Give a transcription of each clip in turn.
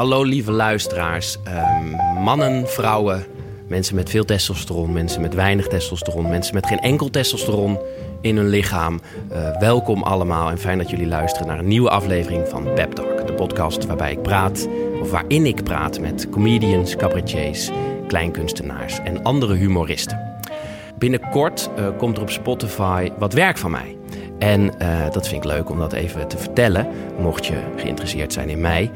Hallo lieve luisteraars, Ehm, mannen, vrouwen, mensen met veel testosteron, mensen met weinig testosteron, mensen met geen enkel testosteron in hun lichaam. Eh, welkom allemaal en fijn dat jullie luisteren naar een nieuwe aflevering van Pep Talk, de podcast waarbij ik praat, of waarin ik praat met comedians, cabaretiers, kleinkunstenaars en andere humoristen. Binnenkort eh, komt er op Spotify wat werk van mij. En eh, dat vind ik leuk om dat even te vertellen, mocht je geïnteresseerd zijn in mij.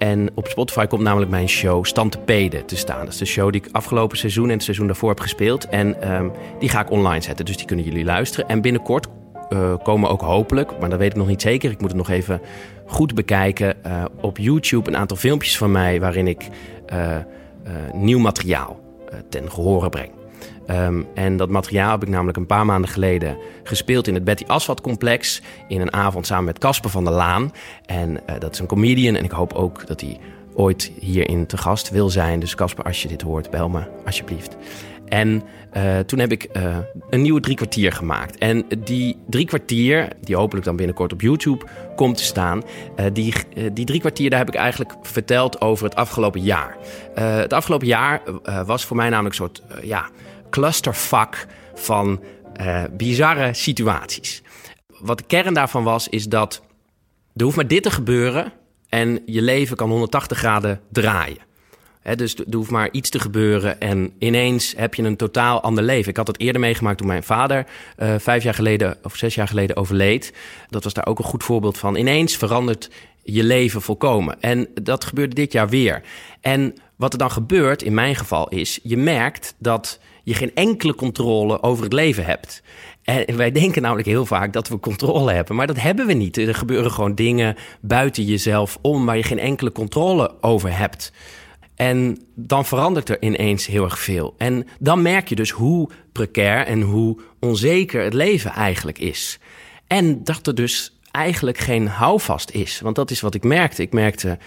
En op Spotify komt namelijk mijn show Stantepede te staan. Dat is de show die ik afgelopen seizoen en het seizoen daarvoor heb gespeeld. En ehm, die ga ik online zetten, dus die kunnen jullie luisteren. En binnenkort eh, komen ook hopelijk, maar dat weet ik nog niet zeker. Ik moet het nog even goed bekijken. eh, op YouTube een aantal filmpjes van mij waarin ik eh, nieuw materiaal ten gehore breng. Ehm, en dat materiaal heb ik namelijk een paar maanden geleden gespeeld in het Betty Asphalt complex. In een avond samen met Casper van der Laan. En eh, dat is een comedian en ik hoop ook dat hij ooit hierin te gast wil zijn. Dus Casper, als je dit hoort, bel me alsjeblieft. En eh, toen heb ik eh, een nieuwe drie kwartier gemaakt. En die drie kwartier, die hopelijk dan binnenkort op YouTube komt te staan. die, die drie kwartier, daar heb ik eigenlijk verteld over het afgelopen jaar. Het afgelopen jaar was voor mij namelijk een soort ja, clusterfuck van eh, bizarre situaties. Wat de kern daarvan was, is dat er hoeft maar dit te gebeuren en je leven kan 180 graden draaien. Dus er hoeft maar iets te gebeuren en ineens heb je een totaal ander leven. Ik had het eerder meegemaakt toen mijn vader eh, vijf jaar geleden of zes jaar geleden overleed. Dat was daar ook een goed voorbeeld van. Ineens verandert je leven volkomen. En dat gebeurde dit jaar weer. En wat er dan gebeurt, in mijn geval, is je merkt dat je geen enkele controle over het leven hebt. En wij denken namelijk heel vaak dat we controle hebben, maar dat hebben we niet. Er gebeuren gewoon dingen buiten jezelf om waar je geen enkele controle over hebt. En dan verandert er ineens heel erg veel. En dan merk je dus hoe precair en hoe onzeker het leven eigenlijk is. En dat er dus eigenlijk geen houvast is. Want dat is wat ik merkte. Ik merkte,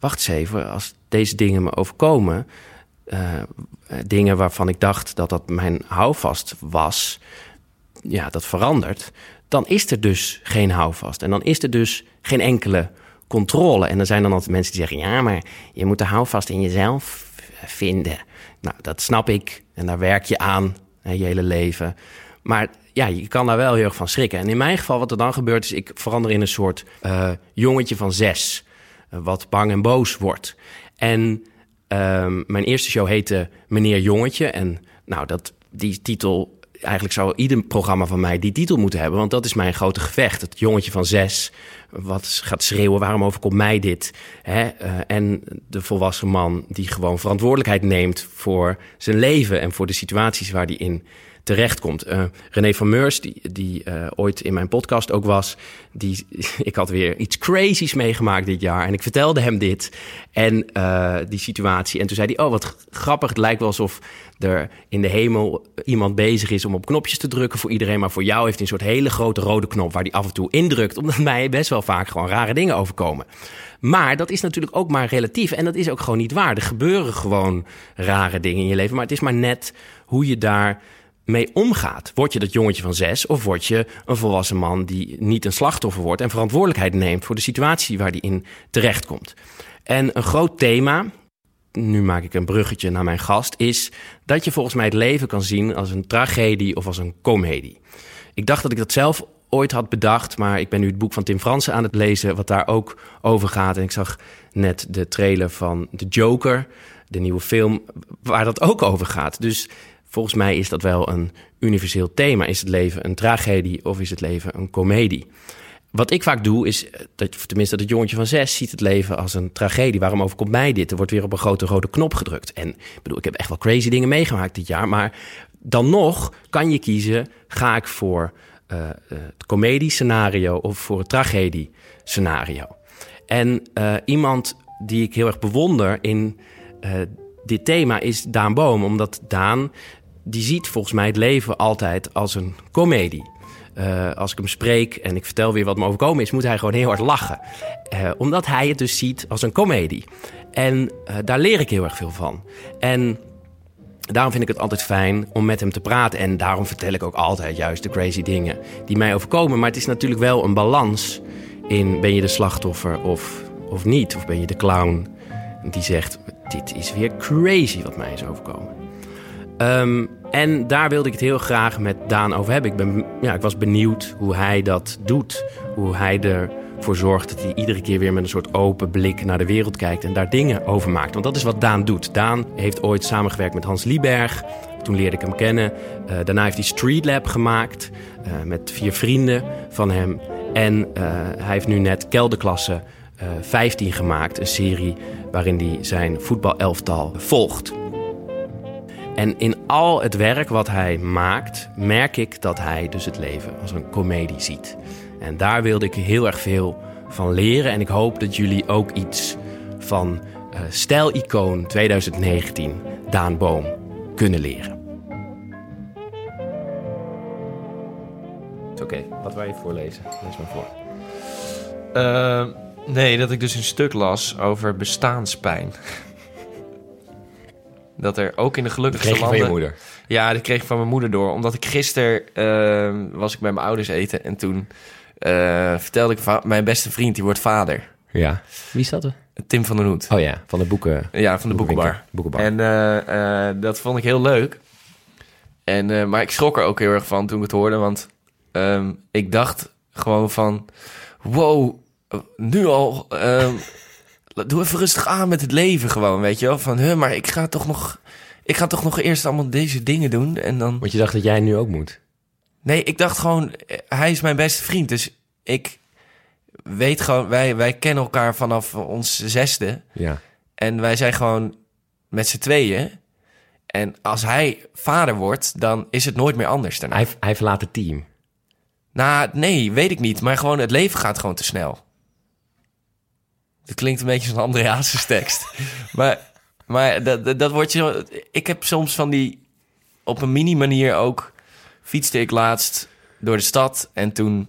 wacht eens even, als deze dingen me overkomen... Uh, dingen waarvan ik dacht dat dat mijn houvast was... ja, dat verandert... dan is er dus geen houvast. En dan is er dus geen enkele controle. En er zijn dan altijd mensen die zeggen: ja, maar je moet de houvast in jezelf vinden. Nou, dat snap ik. En daar werk je aan hè, je hele leven. Maar ja, je kan daar wel heel erg van schrikken. En in mijn geval, wat er dan gebeurt, is ik verander in een soort uh, jongetje van zes. Wat bang en boos wordt. En uh, mijn eerste show heette Meneer Jongetje. En nou, dat, die titel eigenlijk zou ieder programma van mij die titel moeten hebben. Want dat is mijn grote gevecht. Het jongetje van zes, wat gaat schreeuwen, waarom overkomt mij dit? Hè? Uh, en de volwassen man die gewoon verantwoordelijkheid neemt voor zijn leven en voor de situaties waar hij in terechtkomt. Uh, René van Meurs, die, die uh, ooit in mijn podcast ook was, die, ik had weer iets crazy's meegemaakt dit jaar. En ik vertelde hem dit en uh, die situatie. En toen zei hij, oh wat grappig, het lijkt wel alsof er in de hemel iemand bezig is om op knopjes te drukken voor iedereen. Maar voor jou heeft hij een soort hele grote rode knop waar hij af en toe indrukt. Omdat mij best wel vaak gewoon rare dingen overkomen. Maar dat is natuurlijk ook maar relatief. En dat is ook gewoon niet waar. Er gebeuren gewoon rare dingen in je leven. Maar het is maar net hoe je daar mee omgaat. Word je dat jongetje van zes of word je een volwassen man die niet een slachtoffer wordt en verantwoordelijkheid neemt voor de situatie waar die in terechtkomt. En een groot thema, nu maak ik een bruggetje naar mijn gast, is dat je volgens mij het leven kan zien als een tragedie of als een komedie. Ik dacht dat ik dat zelf ooit had bedacht, maar ik ben nu het boek van Tim Fransen aan het lezen, wat daar ook over gaat. En ik zag net de trailer van The Joker, de nieuwe film, waar dat ook over gaat. Dus volgens mij is dat wel een universeel thema. Is het leven een tragedie of is het leven een komedie? Wat ik vaak doe is, dat, tenminste dat jongetje van zes ziet het leven als een tragedie. Waarom overkomt mij dit? Er wordt weer op een grote rode knop gedrukt. En ik bedoel, ik heb echt wel crazy dingen meegemaakt dit jaar. Maar dan nog kan je kiezen, ga ik voor uh, het comedie-scenario of voor het tragedie-scenario. En iemand die ik heel erg bewonder in dit thema is Daan Boom. Omdat Daan, die ziet volgens mij het leven altijd als een komedie. Uh, als ik hem spreek en ik vertel weer wat me overkomen is, moet hij gewoon heel hard lachen. Uh, omdat hij het dus ziet als een komedie. En uh, daar leer ik heel erg veel van. En daarom vind ik het altijd fijn om met hem te praten. En daarom vertel ik ook altijd juist de crazy dingen die mij overkomen. Maar het is natuurlijk wel een balans in ben je de slachtoffer of, of niet? Of ben je de clown Die zegt, dit is weer crazy wat mij is overkomen. Ehm, en daar wilde ik het heel graag met Daan over hebben. Ik, ben, ja, ik was benieuwd hoe hij dat doet. Hoe hij ervoor zorgt dat hij iedere keer weer met een soort open blik naar de wereld kijkt en daar dingen over maakt. Want dat is wat Daan doet. Daan heeft ooit samengewerkt met Hans Lieberg. Toen leerde ik hem kennen. Uh, daarna heeft hij Street Lab gemaakt uh, met vier vrienden van hem. En uh, hij heeft nu net Kelderklasse 15 gemaakt. Een serie waarin hij zijn voetbalelftal volgt. En in al het werk wat hij maakt, merk ik dat hij dus het leven als een komedie ziet. En daar wilde ik heel erg veel van leren. En ik hoop dat jullie ook iets van uh, stijlicoon 2019, Daan Boom, kunnen leren. Oké, okay, wat wil je voorlezen? Lees maar voor. Uh, nee, dat ik dus een stuk las over bestaanspijn. Dat er ook in de gelukkigste kreeg je landen... van je moeder? Ja, dat kreeg ik van mijn moeder door. Omdat ik gisteren uh, was ik bij mijn ouders eten en toen uh, vertelde ik mijn beste vriend, die wordt vader. Ja. Wie is dat? Tim van der Hoed. Oh ja, van de boeken. Ja, van de boekenbar. boekenbar. En uh, dat vond ik heel leuk. En, maar ik schrok er ook heel erg van toen ik het hoorde, want um, ik dacht gewoon van, wow, nu al. Um, doe even rustig aan met het leven gewoon, weet je wel. Van, huh, maar ik ga toch nog... Ik ga toch nog eerst allemaal deze dingen doen en dan... Want je dacht dat jij nu ook moet? Nee, ik dacht gewoon... Hij is mijn beste vriend, dus ik weet gewoon... Wij, wij kennen elkaar vanaf ons zesde. Ja. En wij zijn gewoon met z'n tweeën. En als hij vader wordt, dan is het nooit meer anders daarna. Hij, hij verlaat het team? Nou, nee, weet ik niet. Maar gewoon het leven gaat gewoon te snel. Het klinkt een beetje als een Andrea's tekst. maar maar dat, dat, dat wordt je... Ik heb soms van die... Op een mini-manier ook... Fietste ik laatst door de stad. En toen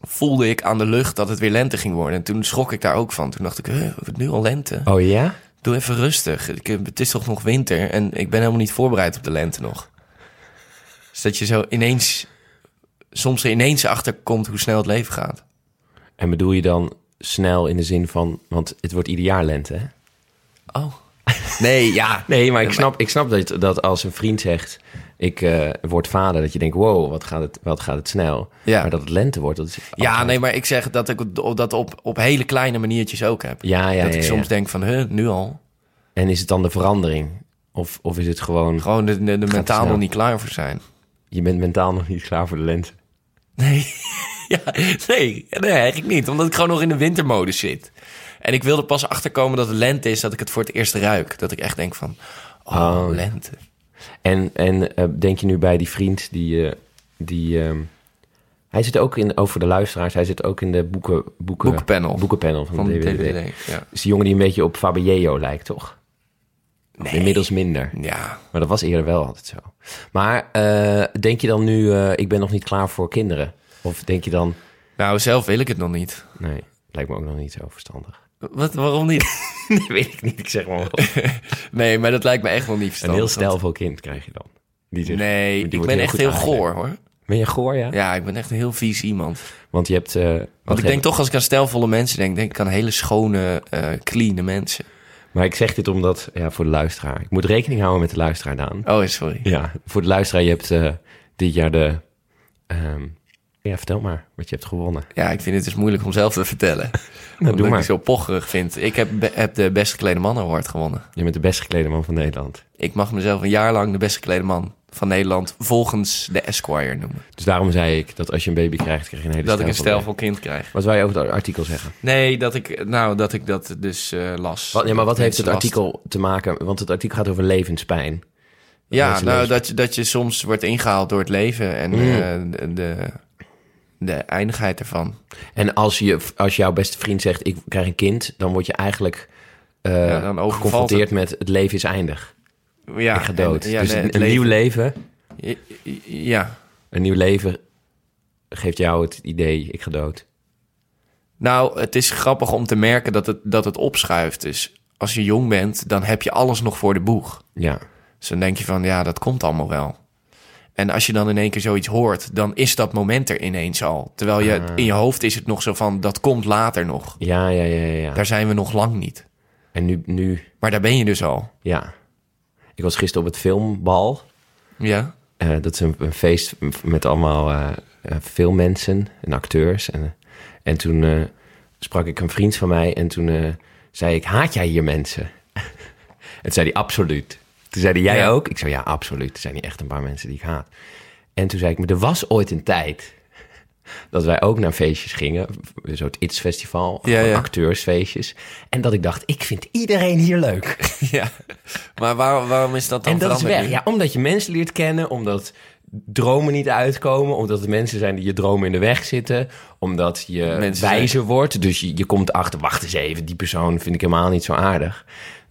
voelde ik aan de lucht dat het weer lente ging worden. En toen schrok ik daar ook van. Toen dacht ik, huh, het nu al lente? Oh ja? Doe even rustig. Ik, het is toch nog winter? En ik ben helemaal niet voorbereid op de lente nog. Dus dat je zo ineens... Soms er ineens achter komt hoe snel het leven gaat. En bedoel je dan snel in de zin van... Want het wordt ieder jaar lente, hè? Oh. Nee, ja. nee, maar ik snap, ik snap dat, dat als een vriend zegt... ik uh, word vader, dat je denkt... wow, wat gaat het, wat gaat het snel. Ja. Maar dat het lente wordt, dat is Ja, altijd- nee, maar ik zeg dat ik dat op, op hele kleine maniertjes ook heb. Ja, ja, dat ja, ik soms denk van, huh, nu al? En is het dan de verandering? Of, of is het gewoon... Gewoon de, de, de mentaal nog niet klaar voor zijn. je bent mentaal nog niet klaar voor de lente? Nee. ja, nee, nee, eigenlijk niet. Omdat ik gewoon nog in de wintermodus zit. En ik wilde pas achterkomen dat het lente is, dat ik het voor het eerst ruik. Dat ik echt denk van, oh, Oh, lente. En, en eh, denk je nu bij die vriend die... eh, die ehm, hij zit ook in, over de luisteraars, hij zit ook in de boeken, boeken, Boekenpanel. boekenpanel van, Van de DWDD. DWD. Ja. is die jongen die een beetje op Fabio lijkt, toch? Nee. Inmiddels minder. Ja. Maar dat was eerder wel altijd zo. Maar eh, denk je dan nu, ik ben nog niet klaar voor kinderen? Of denk je dan, Nou, zelf wil ik het nog niet. nee, lijkt me ook nog niet zo verstandig. Wat, waarom niet? nee, weet ik niet. Ik zeg maar wel. nee, maar dat lijkt me echt wel niet Een verstandig. heel stijlvol kind krijg je dan. Die zich- Nee, die ik ben echt heel goor, hoor. Ben je goor, ja? Ja, ik ben echt een heel vies iemand. Want je hebt... eh, Want ik heb- denk toch, als ik aan stijlvolle mensen denk, denk ik aan hele schone, eh clean mensen. Maar ik zeg dit omdat, ja, voor de luisteraar. Ik moet rekening houden met de luisteraar, Daan. Oh, sorry. Ja, voor de luisteraar, je hebt eh, dit jaar de... ehm, ja, vertel maar wat je hebt gewonnen. Ja, ik vind het dus moeilijk om zelf te vertellen. doe Omdat ik het zo pocherig vind. Ik heb, heb de best geklede man award gewonnen. Je bent de best geklede man van Nederland. Ik mag mezelf een jaar lang de best geklede man van Nederland volgens de Esquire noemen. Dus daarom zei ik dat als je een baby krijgt, krijg je een hele Dat ik een stijlvol kind krijg. Wat je over het artikel zeggen? Nee, dat ik, nou, dat ik dat dus eh, las. Wat, ja, maar wat heeft het last- artikel te maken? Want het artikel gaat over levenspijn. Ja, nou, dat, je- dat je soms wordt ingehaald door het leven en Mm. eh, de, de, de eindigheid ervan. En als, je, als jouw beste vriend zegt, ik krijg een kind... dan word je eigenlijk eh, Ja, dan overvalt geconfronteerd met het leven is eindig. Ja, ik ga dood. en- ja, dus nee, een, het een nieuw leven, Ja. een nieuw leven geeft jou het idee, ik ga dood. Nou, het is grappig om te merken dat het, dat het opschuift. Dus als je jong bent, dan heb je alles nog voor de boeg. Ja, Dus dan denk je van, ja, dat komt allemaal wel. En als je dan in één keer zoiets hoort, dan is dat moment er ineens al. Terwijl je Ah. in je hoofd is het nog zo van, dat komt later nog. ja, ja, ja, ja. Daar zijn we nog lang niet. En nu, nu, Maar daar ben je dus al. ja. Ik was gisteren op het filmbal. Ja? Eh, dat is een, een feest met allemaal eh, eh, filmmensen en acteurs. En, en toen sprak ik een vriend van mij en toen zei ik, haat jij hier mensen? en toen zei hij, absoluut. Toen zei hij, jij Ja. ook? Ik zei, ja, absoluut. Er zijn niet echt een paar mensen die ik haat. En toen zei ik, maar er was ooit een tijd dat wij ook naar feestjes gingen. Zo het It's Festival, Ja, gewoon ja. acteursfeestjes. En dat ik dacht, ik vind iedereen hier leuk. ja. Maar waar, waarom is dat dan En dat is weg. nu? Ja, omdat je mensen leert kennen, omdat dromen niet uitkomen, omdat het mensen zijn die je dromen in de weg zitten, omdat je Mensen wijzer wordt. Dus je, je komt achter, wacht eens even, die persoon vind ik helemaal niet zo aardig.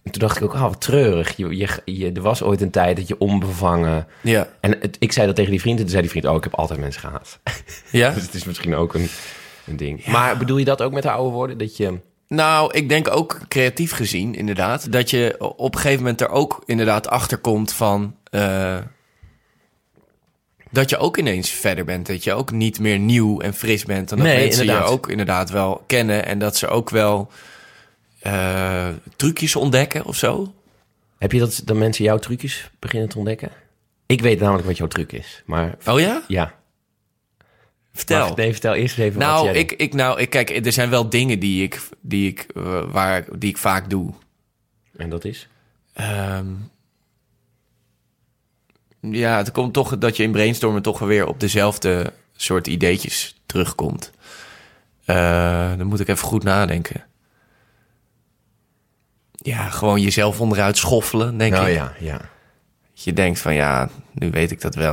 En toen dacht ik ook, oh, wat treurig. Je, je, je, er was ooit een tijd dat je onbevangen... Ja. En het, ik zei dat tegen die vriend en toen zei die vriend, oh, ik heb altijd mensen gehaat. Ja? dus het is misschien ook een, een ding. Maar bedoel je dat ook met de oude woorden? Dat je... Nou, ik denk ook creatief gezien, inderdaad, dat je op een gegeven moment er ook inderdaad achter komt van. eh, dat je ook ineens verder bent. Dat je ook niet meer nieuw en fris bent. En dat Nee, mensen inderdaad. je ook inderdaad wel kennen. En dat ze ook wel eh, trucjes ontdekken of zo. Heb je dat, dat mensen jouw trucjes beginnen te ontdekken? Ik weet namelijk wat jouw truc is, maar Oh ja? ja. Vertel. Wacht, nee, vertel eerst even wat nou, jij ik, ik, nou, ik, kijk, er zijn wel dingen die ik, die ik, eh, waar, die ik vaak doe. En dat is? Ehm, ja, het komt toch dat je in brainstormen toch weer op dezelfde soort ideetjes terugkomt. Eh, dan moet ik even goed nadenken. Ja, gewoon jezelf onderuit schoffelen, denk Nou ik. ja, ja. Je denkt van ja, nu weet ik dat wel.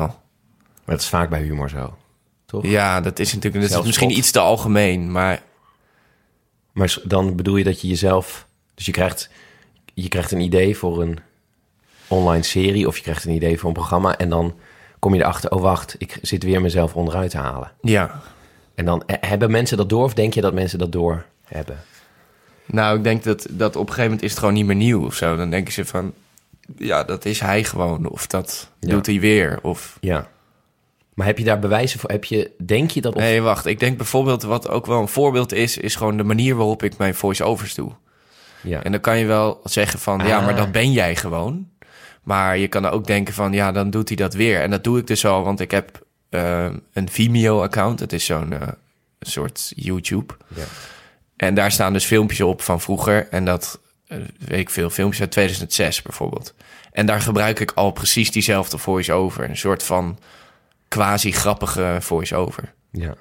Maar dat is vaak bij humor zo, toch? Ja, dat is natuurlijk dat is misschien iets te algemeen, maar Maar dan bedoel je dat je jezelf... Dus je krijgt, je krijgt een idee voor een online serie... of je krijgt een idee voor een programma... en dan kom je erachter, oh wacht, ik zit weer mezelf onderuit te halen. ja. En dan eh, hebben mensen dat door of denk je dat mensen dat door hebben? Nou, ik denk dat, dat op een gegeven moment is het gewoon niet meer nieuw of zo. Dan denken ze van, ja, dat is hij gewoon. Of dat Ja. doet hij weer. Of Ja. Maar heb je daar bewijzen voor? Heb je, denk je dat... Of, Nee, wacht. Ik denk bijvoorbeeld wat ook wel een voorbeeld is, is gewoon de manier waarop ik mijn voice-overs doe. ja. En dan kan je wel zeggen van, ja, Ah. maar dat ben jij gewoon. Maar je kan ook denken van, ja, dan doet hij dat weer. En dat doe ik dus al, want ik heb eh, een Vimeo-account. Het is zo'n eh, soort YouTube. Ja. En daar staan dus filmpjes op van vroeger. En dat, eh, weet ik veel, filmpjes uit 2006 bijvoorbeeld. En daar gebruik ik al precies diezelfde voice-over. Een soort van quasi-grappige voice-over. ja.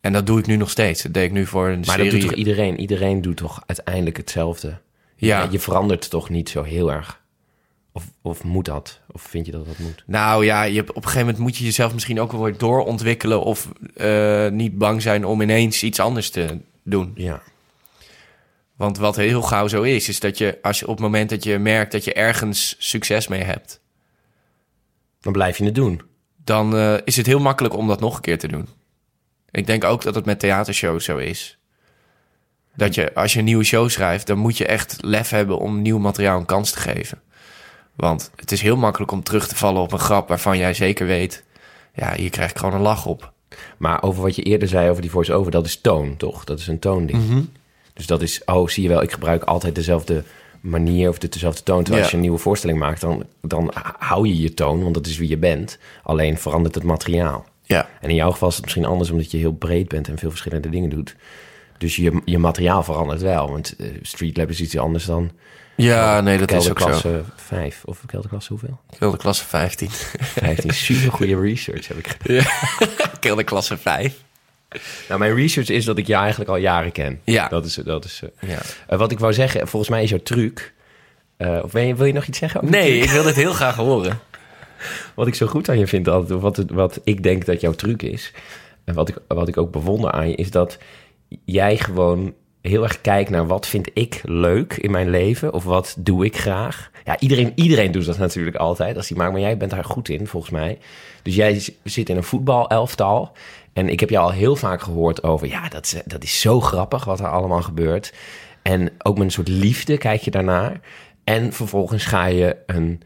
En dat doe ik nu nog steeds. Dat deed ik nu voor een Maar serie. dat doet toch iedereen? Iedereen doet toch uiteindelijk hetzelfde? Ja. Je verandert toch niet zo heel erg? Of, of moet dat? Of vind je dat dat moet? Nou ja, je op een gegeven moment moet je jezelf misschien ook wel weer doorontwikkelen... of eh, niet bang zijn om ineens iets anders te doen. Ja. Want wat heel gauw zo is, is dat je, als je op het moment dat je merkt... dat je ergens succes mee hebt... Dan blijf je het doen. dan eh, is het heel makkelijk om dat nog een keer te doen. Ik denk ook dat het met theatershows zo is. Dat je, als je een nieuwe show schrijft, dan moet je echt lef hebben om nieuw materiaal een kans te geven. Want het is heel makkelijk om terug te vallen op een grap waarvan jij zeker weet, ja, hier krijg ik gewoon een lach op. Maar over wat je eerder zei over die voice-over, dat is toon, toch? Dat is een toonding. Mhm. Dus dat is, oh, zie je wel, ik gebruik altijd dezelfde manier of de, dezelfde toon. Terwijl Ja. als je een nieuwe voorstelling maakt, dan, dan hou je je toon, want dat is wie je bent. Alleen verandert het materiaal. Ja, En in jouw geval is het misschien anders, omdat je heel breed bent en veel verschillende dingen doet. Dus je, je materiaal verandert wel. Want eh, Street Lab is iets anders dan ja nee, dat is ook zo. kelderklasse 5. Of kelderklasse hoeveel? Ik wilde klasse 15. 15. Super goede research heb ik gedaan. Ik wilde klasse 5. Nou, mijn research is dat ik je eigenlijk al jaren ken. Ja. Dat is, dat is eh, Ja. eh, wat ik wou zeggen, volgens mij is jouw truc... eh, of wil je, wil je nog iets zeggen? Nee, ik wil dit heel graag horen. Wat ik zo goed aan je vind, altijd, wat, wat ik denk dat jouw truc is... en wat ik, wat ik ook bewonder aan je, is dat jij gewoon heel erg kijkt naar... wat vind ik leuk in mijn leven, of wat doe ik graag. Ja, iedereen, iedereen doet dat natuurlijk altijd, als die maakt, maar jij bent daar goed in, volgens mij. Dus jij zit in een voetbalelftal... En ik heb je al heel vaak gehoord over... ja, dat is, dat is zo grappig wat er allemaal gebeurt. En ook met een soort liefde kijk je daarnaar. En vervolgens ga je een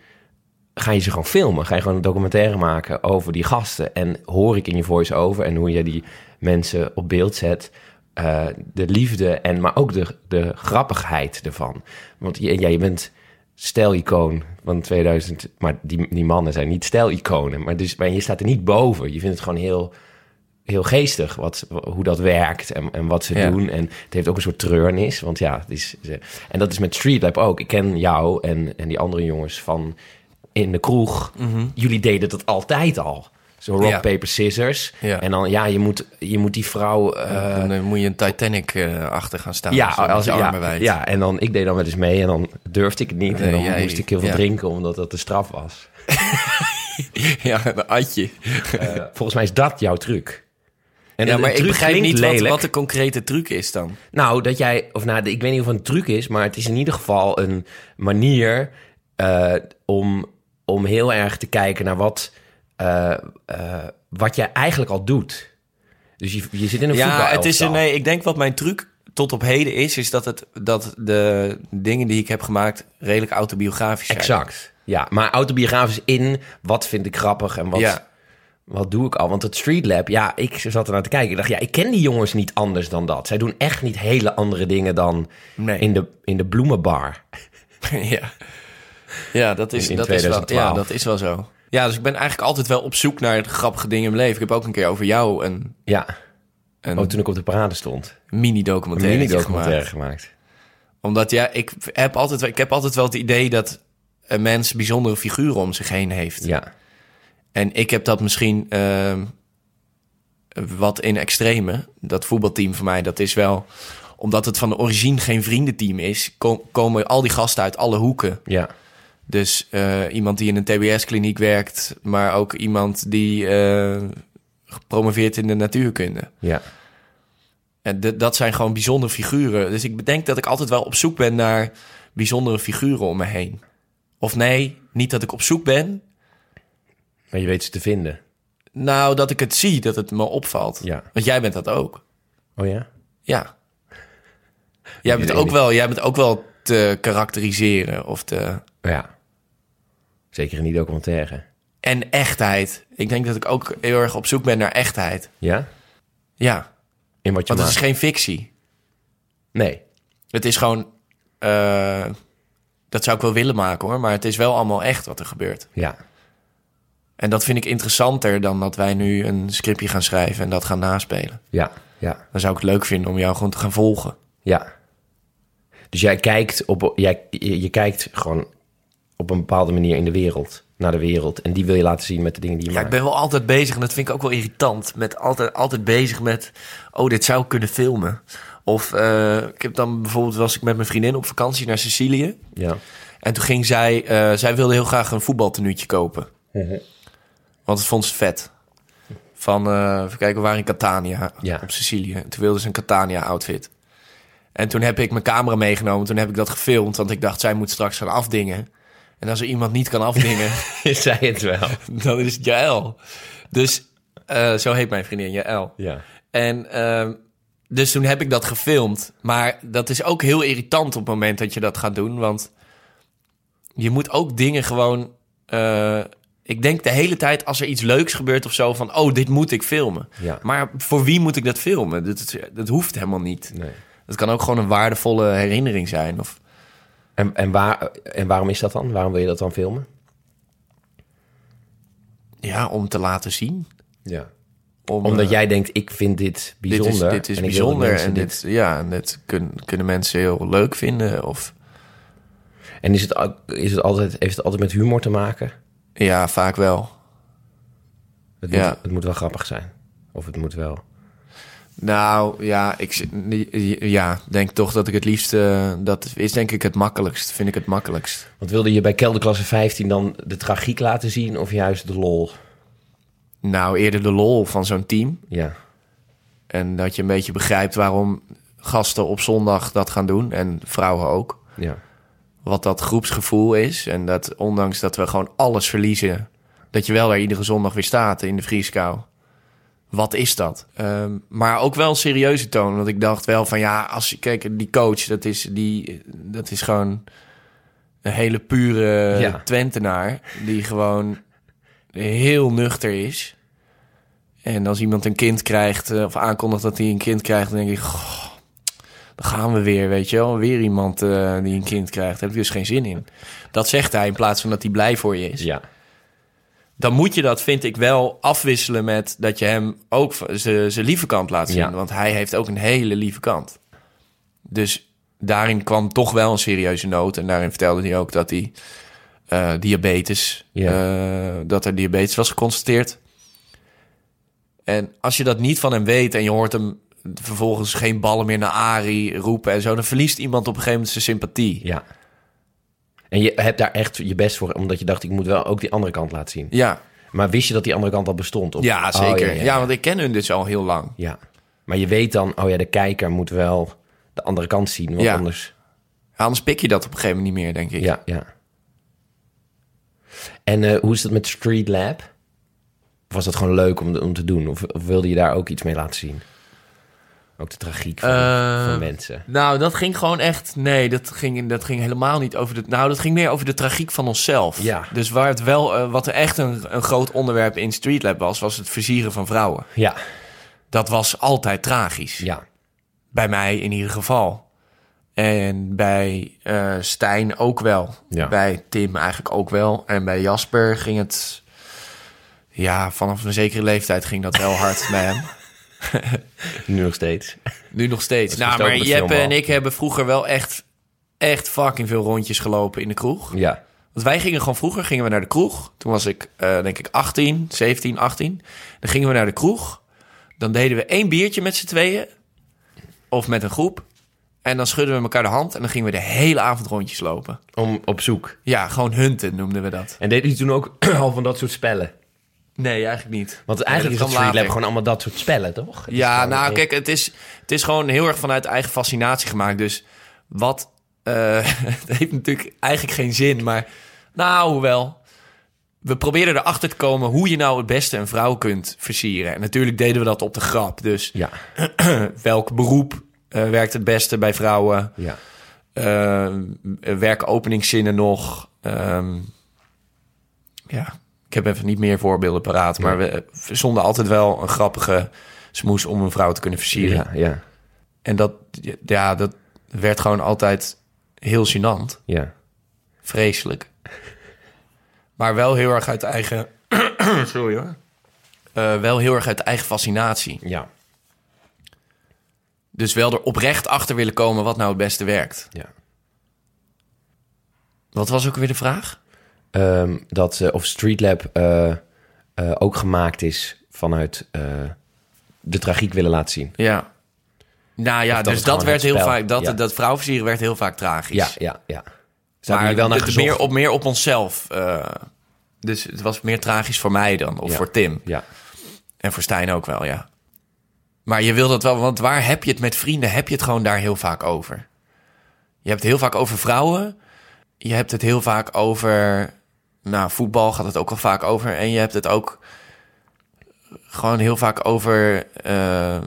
ga je ze gewoon filmen. Ga je gewoon een documentaire maken over die gasten. En hoor ik in je voice-over en hoe je die mensen op beeld zet... eh, de liefde en maar ook de, de grappigheid ervan. Want je, ja, je bent stijlicoon van 2000, maar die, die mannen zijn niet stijliconen. Maar, dus, maar je staat er niet boven. Je vindt het gewoon heel, heel geestig wat, hoe dat werkt en, en wat ze Ja. doen. En het heeft ook een soort treurnis, want ja, het is, en dat is met Street Lab ook. Ik ken jou en, en die andere jongens van in de kroeg. Jullie deden dat altijd al. Zo rock. Ja. paper, scissors. Ja. En dan, ja, je moet, je moet die vrouw... eh, dan moet je een Titanic eh, achter gaan staan. ja, met als, je ja, armen wijd. ja, en dan, ik deed dan wel eens mee en dan durfde ik het niet. en dan jij- moest ik heel veel ja. drinken, omdat dat de straf was. ja, een atje. Volgens mij is dat jouw truc. En ja, maar ik begrijp niet wat, de concrete truc is dan. Nou, dat jij, of nou, ik weet niet of het een truc is, maar het is in ieder geval een manier om, om heel erg te kijken naar wat, eh, eh, wat jij eigenlijk al doet. Dus je, je zit in een Ja, het is nee, ik denk wat mijn truc tot op heden is, is dat, het, dat de dingen die ik heb gemaakt redelijk autobiografisch zijn. Exact. Ja, maar autobiografisch in wat vind ik grappig en wat, Ja. wat doe ik al. Want het Street Lab, ja, ik zat er naar te kijken. Ik dacht, ja, ik ken die jongens niet anders dan dat. Zij doen echt niet hele andere dingen dan Nee. in, de, in de bloemenbar. ja. ja, dat is, In- in dat, is wel, 2012. ja, dat is wel zo. Ja, dus ik ben eigenlijk altijd wel op zoek naar grappige dingen in mijn leven. Ik heb ook een keer over jou een, Ja, een oh, toen ik op de parade stond. Mini-documentaire mini-documentaire gemaakt. gemaakt. Omdat ja, ik heb, altijd, ik heb altijd wel het idee dat een mens bijzondere figuren om zich heen heeft. Ja, En ik heb dat misschien ehm, wat in extreme. Dat voetbalteam voor mij, dat is wel... Omdat het van de origine geen vriendenteam is... ko- komen al die gasten uit alle hoeken. ja, Dus eh, iemand die in een TBS-kliniek werkt... maar ook iemand die eh, gepromoveerd in de natuurkunde. ja. En dat zijn gewoon bijzondere figuren. Dus ik bedenk dat ik altijd wel op zoek ben naar bijzondere figuren om me heen. Of nee, niet dat ik op zoek ben... Maar je weet ze te vinden. Nou, dat ik het zie, dat het me opvalt. Ja. Want jij bent dat ook. Oh ja? Ja. Jij bent, ook wel, jij bent ook wel te karakteriseren of te... Ja. Zeker in die documentaire. En echtheid. Ik denk dat ik ook heel erg op zoek ben naar echtheid. Ja? Ja, In wat je want het is geen fictie. Nee. Het is gewoon... eh, dat zou ik wel willen maken hoor, maar het is wel allemaal echt wat er gebeurt. Ja. En dat vind ik interessanter dan dat wij nu een scriptje gaan schrijven en dat gaan naspelen. Ja. Ja. Dan zou ik het leuk vinden om jou gewoon te gaan volgen. Ja. Dus jij kijkt op, jij, je kijkt gewoon op een bepaalde manier in de wereld, naar de wereld. En die wil je laten zien met de dingen die je Ja, ik maakt. ben wel altijd bezig, en dat vind ik ook wel irritant, met altijd, altijd bezig met, oh, dit zou ik kunnen filmen. Of eh, ik heb dan bijvoorbeeld, was ik met mijn vriendin op vakantie naar Sicilië. Ja. En toen ging zij, eh, zij wilde heel graag een voetbaltenuutje kopen. Want het vond ze vet. Van, even kijken, we waren in Catania Ja. op Sicilië. En toen wilde ze een Catania-outfit. En toen heb ik mijn camera meegenomen, toen heb ik dat gefilmd. Want ik dacht, zij moet straks gaan afdingen. En als er iemand niet kan afdingen, Zei het wel. dan is het Jaël. Dus eh, zo heet mijn vriendin, Jaël. Ja. En ehm, dus toen heb ik dat gefilmd. Maar dat is ook heel irritant op het moment dat je dat gaat doen. Want je moet ook dingen gewoon... eh, ik denk de hele tijd als er iets leuks gebeurt of zo van... oh, dit moet ik filmen. Ja. Maar voor wie moet ik dat filmen? Dat, dat hoeft helemaal niet. Nee. Het kan ook gewoon een waardevolle herinnering zijn. Of, En, en, waar, en waarom is dat dan? Waarom wil je dat dan filmen? ja, om te laten zien. Ja. Om, Omdat eh, jij denkt, ik vind dit bijzonder. Dit is, dit is en bijzonder en dit, ja, en dit kun- kunnen mensen heel leuk vinden. Of En is het, is het altijd, heeft het altijd met humor te maken? ja, vaak wel. Het, Ja. moet, het moet wel grappig zijn. Of het moet wel... Nou ja, ik ja, denk toch dat ik het liefst. eh, dat is denk ik het makkelijkst. Vind ik het makkelijkst. Want wilde je bij kelderklasse 15 dan de tragiek laten zien of juist de lol? Nou, eerder de lol van zo'n team. Ja, En dat je een beetje begrijpt waarom gasten op zondag dat gaan doen. En vrouwen ook. ja, Wat dat groepsgevoel is. En dat ondanks dat we gewoon alles verliezen. Dat je wel er iedere zondag weer staat in de vrieskou. Wat is dat? Ehm, maar ook wel een serieuze toon. Want ik dacht wel van ja, als je kijk, die coach, dat is, die, dat is gewoon een hele pure Ja. Twentenaar. Die gewoon heel nuchter is. En als iemand een kind krijgt, eh, of aankondigt dat hij een kind krijgt, dan denk ik, goh, dan gaan we weer, weet je wel. Weer iemand eh, die een kind krijgt. Daar heb ik dus geen zin in. Dat zegt hij in plaats van dat hij blij voor je is. Ja. Dan moet je dat, vind ik, wel afwisselen met dat je hem ook zijn lieve kant laat zien. Ja. Want hij heeft ook een hele lieve kant. Dus daarin kwam toch wel een serieuze nood. En daarin vertelde hij ook dat hij eh, diabetes, eh, dat er diabetes was geconstateerd. En als je dat niet van hem weet en je hoort hem vervolgens geen ballen meer naar Ari roepen en zo, dan verliest iemand op een gegeven moment zijn sympathie. Ja. En je hebt daar echt je best voor, omdat je dacht, ik moet wel ook die andere kant laten zien. Ja, Maar wist je dat die andere kant al bestond? Of- ja Oh, zeker. ja, ja, ja, ja. want ik ken hun dus al heel lang. Ja. Maar je weet dan, oh ja, de kijker moet wel de andere kant zien. Want Ja. anders... Anders pik je dat op een gegeven moment niet meer, denk ik. Ja, ja. En eh, hoe is het met Street Lab? Of was dat gewoon leuk om, om te doen? Of, of wilde je daar ook iets mee laten zien? Ook de tragiek van, Eh, van mensen. Nou, dat ging gewoon echt. Nee, dat ging, dat ging helemaal niet over de. Nou, dat ging meer over de tragiek van onszelf. Ja. Dus waar het wel. eh, wat er echt een, een groot onderwerp in Street Lab was, was het versieren van vrouwen. Ja, Dat was altijd tragisch. ja, Bij mij in ieder geval. En bij eh, Stijn ook wel. Ja. Bij Tim eigenlijk ook wel. En bij Jasper ging het. Ja, vanaf een zekere leeftijd ging dat wel hard bij hem. nu nog steeds. Nu nog steeds. Nou, maar Jeppe en ik hebben vroeger wel echt, echt fucking veel rondjes gelopen in de kroeg. Ja, Want wij gingen gewoon vroeger gingen we naar de kroeg. Toen was ik eh, denk ik 18, 17, 18. Dan gingen we naar de kroeg. Dan deden we één biertje met z'n tweeën. Of met een groep. En dan schudden we elkaar de hand. En dan gingen we de hele avond rondjes lopen. om op zoek. Ja, gewoon hunten noemden we dat. En deed hij toen ook al van dat soort spellen? Nee, eigenlijk niet. Want eigenlijk Nee, is het Street Lab gewoon allemaal dat soort spellen, toch? Het Ja, nou kijk, het is, het is gewoon heel erg vanuit eigen fascinatie gemaakt. Dus wat... eh, het heeft natuurlijk eigenlijk geen zin, maar... Nou, hoewel... We probeerden erachter te komen hoe je nou het beste een vrouw kunt versieren. En natuurlijk deden we dat op de grap. Dus Ja, welk beroep eh, werkt het beste bij vrouwen? ja. Eh, werken openingszinnen nog? Ehm, ja, ik heb even niet meer voorbeelden paraat. Maar we verzonden altijd wel een grappige smoes om een vrouw te kunnen versieren. Ja, ja, En dat, ja, dat werd gewoon altijd heel gênant. ja. Vreselijk. Maar wel heel erg uit eigen... Sorry hoor. Eh, wel heel erg uit eigen fascinatie. Ja, Dus wel er oprecht achter willen komen wat nou het beste werkt. ja. Wat was ook weer de vraag? Ehm, dat eh, of Street Lab eh, eh, ook gemaakt is vanuit de tragiek willen laten zien. Ja. Nou ja, dat dus dat werd heel vaak... Dat, ja. dat vrouwenversieren werd heel vaak tragisch. Ja, ja, ja. Maar wel naar het meer op, meer op onszelf. dus het was meer tragisch voor mij dan. Of Ja. voor Tim. Ja, En voor Stijn ook wel, ja. Maar je wil dat wel, want waar heb je het met vrienden? Heb je het gewoon daar heel vaak over? Je hebt het heel vaak over vrouwen. Je hebt het heel vaak over... Nou, voetbal gaat het ook wel vaak over. En je hebt het ook gewoon heel vaak over... eh,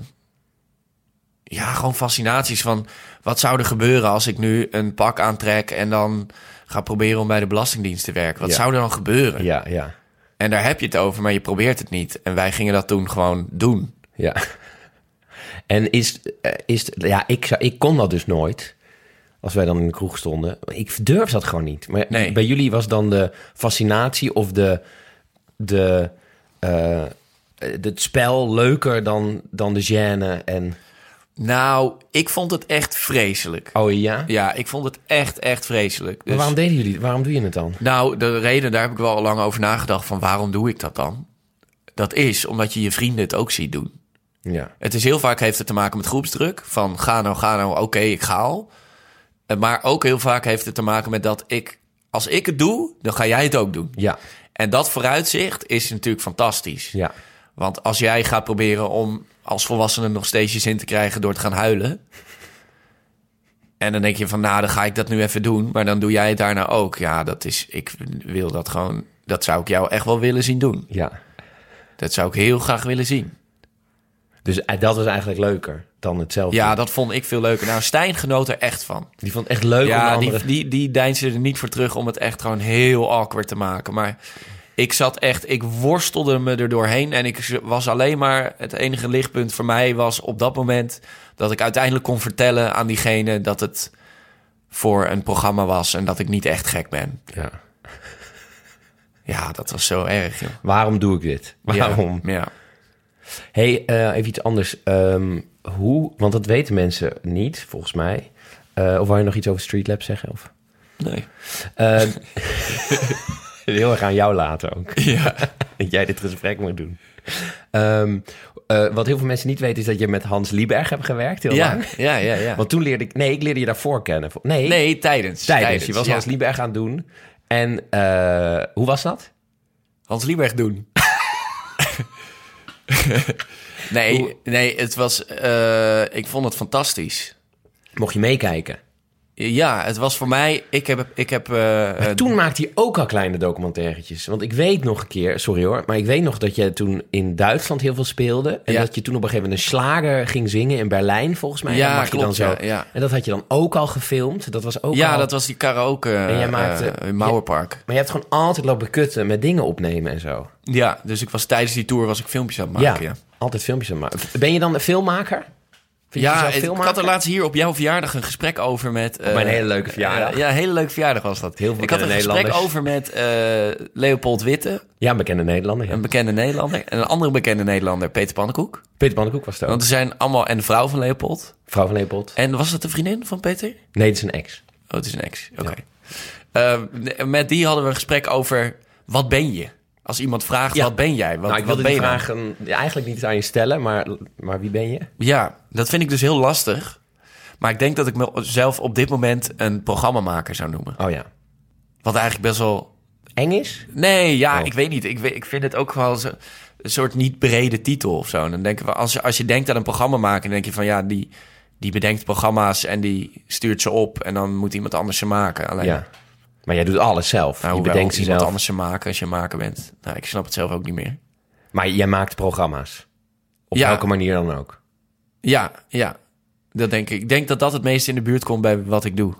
ja, gewoon fascinaties van... Wat zou er gebeuren als ik nu een pak aantrek... en dan ga proberen om bij de Belastingdienst te werken? Wat Ja. zou er dan gebeuren? ja, ja, En daar heb je het over, maar je probeert het niet. En wij gingen dat toen gewoon doen. ja. En is, eh, is ja, ik, zou, ik kon dat dus nooit. Als wij dan in de kroeg stonden. Ik durf dat gewoon niet. Maar Nee. bij jullie was dan de fascinatie of de, de, eh, het spel leuker dan, dan de gêne en... Nou, ik vond het echt vreselijk. Oh ja? Ja, ik vond het echt, echt vreselijk. Maar Dus, waarom deden jullie Waarom doe je het dan? Nou, de reden, daar heb ik wel al lang over nagedacht van waarom doe ik dat dan? Dat is omdat je je vrienden het ook ziet doen. Ja, Het is heel vaak heeft het te maken met groepsdruk. Van ga nou, ga nou, oké, ik ga al. Eh, Maar ook heel vaak heeft het te maken met dat ik... Als ik het doe, dan ga jij het ook doen. ja, En dat vooruitzicht is natuurlijk fantastisch. ja. Want als jij gaat proberen om als volwassene nog steeds je zin te krijgen door te gaan huilen. En dan denk je van, nou, dan ga ik dat nu even doen. Maar dan doe jij het daarna ook. Ja, dat is, ik wil dat gewoon, dat zou ik jou echt wel willen zien doen. ja. Dat zou ik heel graag willen zien. Dus eh, dat was eigenlijk leuker dan het zelf Ja, dat vond ik veel leuker. Nou, Stijn genoot er echt van. Die vond het echt leuk om Ja, andere... die, die, die deinsde er niet voor terug om het echt gewoon heel awkward te maken. Maar ik zat echt, ik worstelde me er doorheen. En ik was alleen maar, het enige lichtpunt voor mij was op dat moment dat ik uiteindelijk kon vertellen aan diegene dat het voor een programma was en dat ik niet echt gek ben. Ja. Ja, dat was zo erg, joh. Waarom doe ik dit? Waarom? Ja. ja. Hey, eh, even iets anders. Ehm, hoe, want dat weten mensen niet, volgens mij. Uh, of wil je nog iets over Streetlab zeggen? Of? Nee. Uh, heel erg aan jou laten ook. Ja. dat jij dit gesprek moet doen. Um, uh, wat heel veel mensen niet weten is dat je met Hans Lieberg hebt gewerkt heel ja, lang. Ja, ja, ja. Want toen leerde ik... Nee, ik leerde je daarvoor kennen. Nee, nee tijdens. Tijdens. Je was ja. Hans Lieberg aan het doen. En uh, hoe was dat? Hans Lieberg doen. nee, nee, het was... Uh, ik vond het fantastisch. Mocht je meekijken? Ja, het was voor mij. Ik heb. Ik heb uh, toen maakte hij ook al kleine documentairetjes. Want ik weet nog een keer, sorry hoor, maar ik weet nog dat je toen in Duitsland heel veel speelde. En ja. dat je toen op een gegeven moment een slager ging zingen in Berlijn, volgens mij. Ja, dat klopt, je dan zo. Ja, ja. En dat had je dan ook al gefilmd. Dat was ook ja, al... dat was die karaoke en jij maakte, uh, in Mauerpark. Maar je hebt gewoon altijd lopen kutten met dingen opnemen en zo. Ja, dus ik was tijdens die tour was ik filmpjes aan het maken. Ja, ja. altijd filmpjes aan het maken. Ben je dan een filmmaker? Vind ja, ik had er laatst hier op jouw verjaardag een gesprek over met... Uh, mijn hele leuke verjaardag. Uh, ja, een hele leuke verjaardag was dat. Heel veel ik had een gesprek over met uh, Leopold Witte. Ja, een bekende Nederlander. Ja. Een bekende Nederlander. En een andere bekende Nederlander, Peter Pannenkoek. Peter Pannenkoek was het ook. Want er zijn allemaal... En de vrouw van Leopold. Vrouw van Leopold. En was dat de vriendin van Peter? Nee, het is een ex. Oh, het is een ex. Oké. Okay. Ja. met die hadden we een gesprek over... Wat ben je? Als iemand vraagt, ja. wat ben jij? Wat, nou, ik wilde wat die vragen eigenlijk niet aan je stellen, maar, maar wie ben je? Ja, dat vind ik dus heel lastig. Maar ik denk dat ik mezelf op dit moment een programmamaker zou noemen. Oh ja. Wat eigenlijk best wel... Eng is? Nee, ja, oh. ik weet niet. Ik, ik vind het ook wel zo, een soort niet brede titel of zo. En dan denken we, als je, als je denkt aan een programma maken, dan denk je van ja, die, die bedenkt programma's en die stuurt ze op. En dan moet iemand anders ze maken. Alleen, ja. Maar jij doet alles zelf. Nou, je bedenkt ze zelf. anders ze maken als je maker bent. Nou, ik snap het zelf ook niet meer. Maar jij maakt programma's. Op ja. welke manier dan ook. Ja, ja. Dat denk ik. Ik denk dat dat het meest in de buurt komt bij wat ik doe.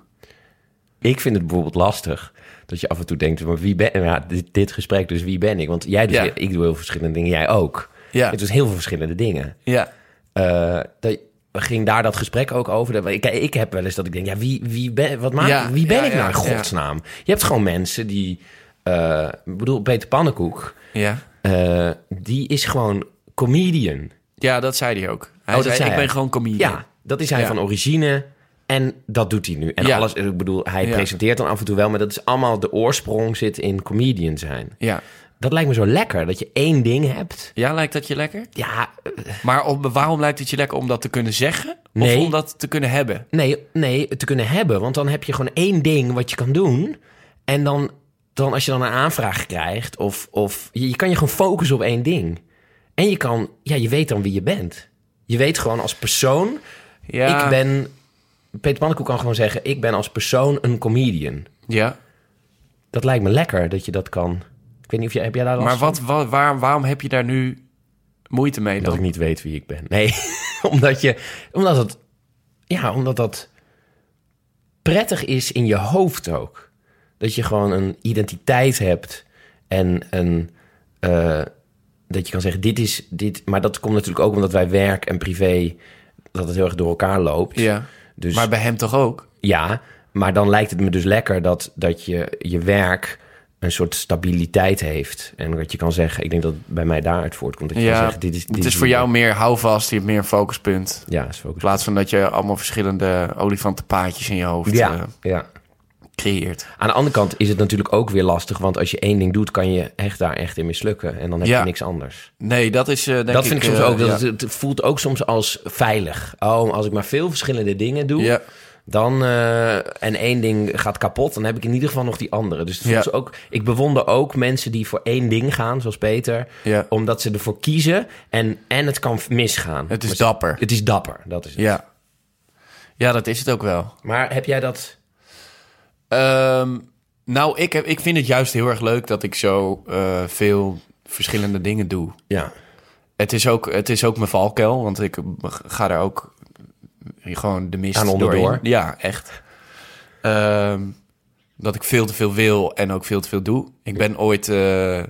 Ik vind het bijvoorbeeld lastig dat je af en toe denkt, maar wie ben ja, dit, dit gesprek, dus wie ben ik? Want jij doet, Ja. ik doe heel verschillende dingen, jij ook. Ja. Het is heel veel verschillende dingen. Ja. Eh, dat, ging daar dat gesprek ook over? Ik, ik heb wel eens dat ik denk, ja, wie, wie ben, wat maak, Ja, wie ben ja, ik nou in godsnaam? Je hebt gewoon mensen die, eh, ik bedoel, Peter Pannenkoek, Ja. eh, die is gewoon comedian. Ja, dat zei hij ook. Hij Oh, zei, ik hij. ben gewoon comedian. Ja, dat is hij van origine. En dat doet hij nu. En alles, ik bedoel, hij presenteert dan af en toe wel, maar dat is allemaal de oorsprong zit in comedian zijn. Ja. Dat lijkt me zo lekker, dat je één ding hebt. Ja, lijkt dat je lekker? Ja, eh, Maar waarom lijkt het je lekker om dat te kunnen zeggen? Nee. Of om dat te kunnen hebben? nee, nee, te kunnen hebben. Want dan heb je gewoon één ding wat je kan doen. En dan, dan als je dan een aanvraag krijgt, of, of je, je kan je gewoon focussen op één ding. En je kan, ja, je weet dan wie je bent. Je weet gewoon als persoon, Ja. ik ben... Peter Pannenkoek kan gewoon zeggen, ik ben als persoon een comedian. Ja. Dat lijkt me lekker dat je dat kan. Ik weet niet of jij, heb jij daar last Maar wat, wat, waar, waarom heb je daar nu moeite mee Dat ik niet weet wie ik ben. Nee, omdat je, omdat het, ja, omdat dat prettig is in je hoofd ook. Dat je gewoon een identiteit hebt en een, eh, dat je kan zeggen, dit is dit. Maar dat komt natuurlijk ook omdat wij werk en privé, dat het heel erg door elkaar loopt. Ja. Dus Maar bij hem toch ook? ja, maar dan lijkt het me dus lekker dat, dat je je werk een soort stabiliteit heeft. En dat je kan zeggen, ik denk dat het bij mij daaruit voortkomt. Dat je kan zeggen, dit is, dit Het is voor jou meer houvast, je hebt meer een focuspunt. Ja, is In plaats van dat je allemaal verschillende olifantenpaadjes in je hoofd Ja, eh, ja. creëert. Aan de andere kant is het natuurlijk ook weer lastig, want als je één ding doet, kan je echt daar echt in mislukken. En dan heb Ja. je niks anders. Nee, dat is eh, denk dat vind ik soms eh, ook. Dat ja. het, het voelt ook soms als veilig. Oh, als ik maar veel verschillende dingen doe, Ja. Dan eh, en één ding gaat kapot, dan heb ik in ieder geval nog die andere. Dus Ja. ook. Ik bewonder ook mensen die voor één ding gaan, zoals Peter, Ja. omdat ze ervoor kiezen en en het kan misgaan. Het is Maar ze- dapper. Het is dapper. Dat is het. Ja. ja, dat is het ook wel. Maar heb jij dat? Ehm, nou, ik, heb, ik vind het juist heel erg leuk dat ik zo eh, veel verschillende dingen doe. Ja. Het is ook, het is ook mijn valkuil, want ik ga daar ook gewoon de mist Aan onderdoor? doorheen. Ja, echt. Ehm, dat ik veel te veel wil en ook veel te veel doe. Ik ben ooit... eh,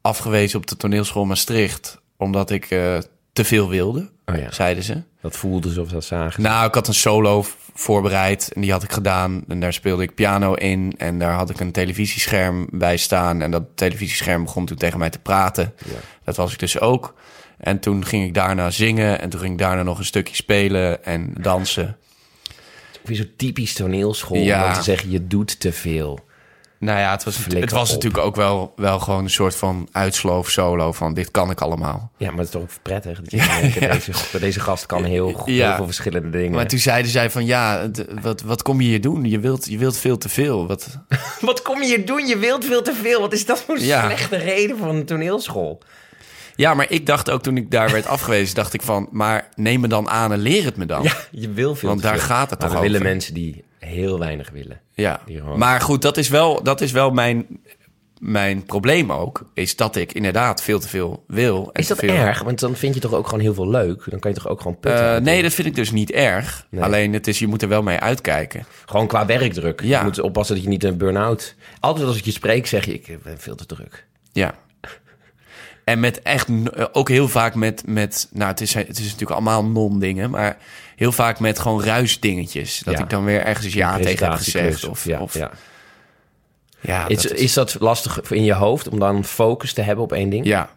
afgewezen op de toneelschool Maastricht... omdat ik eh, te veel wilde, Oh ja. zeiden ze. Dat voelde ze of dat zagen. Nou, ik had een solo voorbereid en die had ik gedaan. En daar speelde ik piano in en daar had ik een televisiescherm bij staan. En dat televisiescherm begon toen tegen mij te praten. Ja. Dat was ik dus ook. En toen ging ik daarna zingen en toen ging ik daarna nog een stukje spelen en dansen. Weer zo typisch toneelschool. Ja. Om te zeggen, je doet te veel. Nou ja, het was, Flikker het was op. natuurlijk ook wel, wel gewoon een soort van uitsloof solo van dit kan ik allemaal. Ja, maar het is toch ook prettig. Dat je denkt, deze, deze gast kan heel, goed- Ja. heel veel verschillende dingen. Maar toen zeiden zij van ja, wat, wat kom je hier doen? Je wilt, je wilt veel te veel. Wat, Wat kom je hier doen? Je wilt veel te veel. Wat is dat voor een slechte reden van een toneelschool? Ja, maar ik dacht ook toen ik daar werd afgewezen, dacht ik van, maar neem me dan aan en leer het me dan. Ja, je wil veel Want daar veel. gaat het Maar toch we willen over? mensen die heel weinig willen. Ja. Gewoon- Maar goed, dat is wel, dat is wel mijn, mijn probleem ook, is dat ik inderdaad veel te veel wil. En Is dat veel, erg? Want dan vind je toch ook gewoon heel veel leuk? Dan kan je toch ook gewoon putten? Eh, nee, dat vind ik dus niet erg. Nee. Alleen het is, je moet er wel mee uitkijken. Gewoon qua werkdruk. Ja. Je moet oppassen dat je niet een burn-out... Altijd als ik je spreek zeg je, ik ben veel te druk. Ja. En met echt, eh, ook heel vaak met, met nou het is, het is natuurlijk allemaal non-dingen, maar heel vaak met gewoon ruisdingetjes. Dat Ja. ik dan weer ergens ja tegen heb gezegd. Of, ja, of, ja. ja, Is, dat is- is dat lastig in je hoofd om dan focus te hebben op één ding? ja,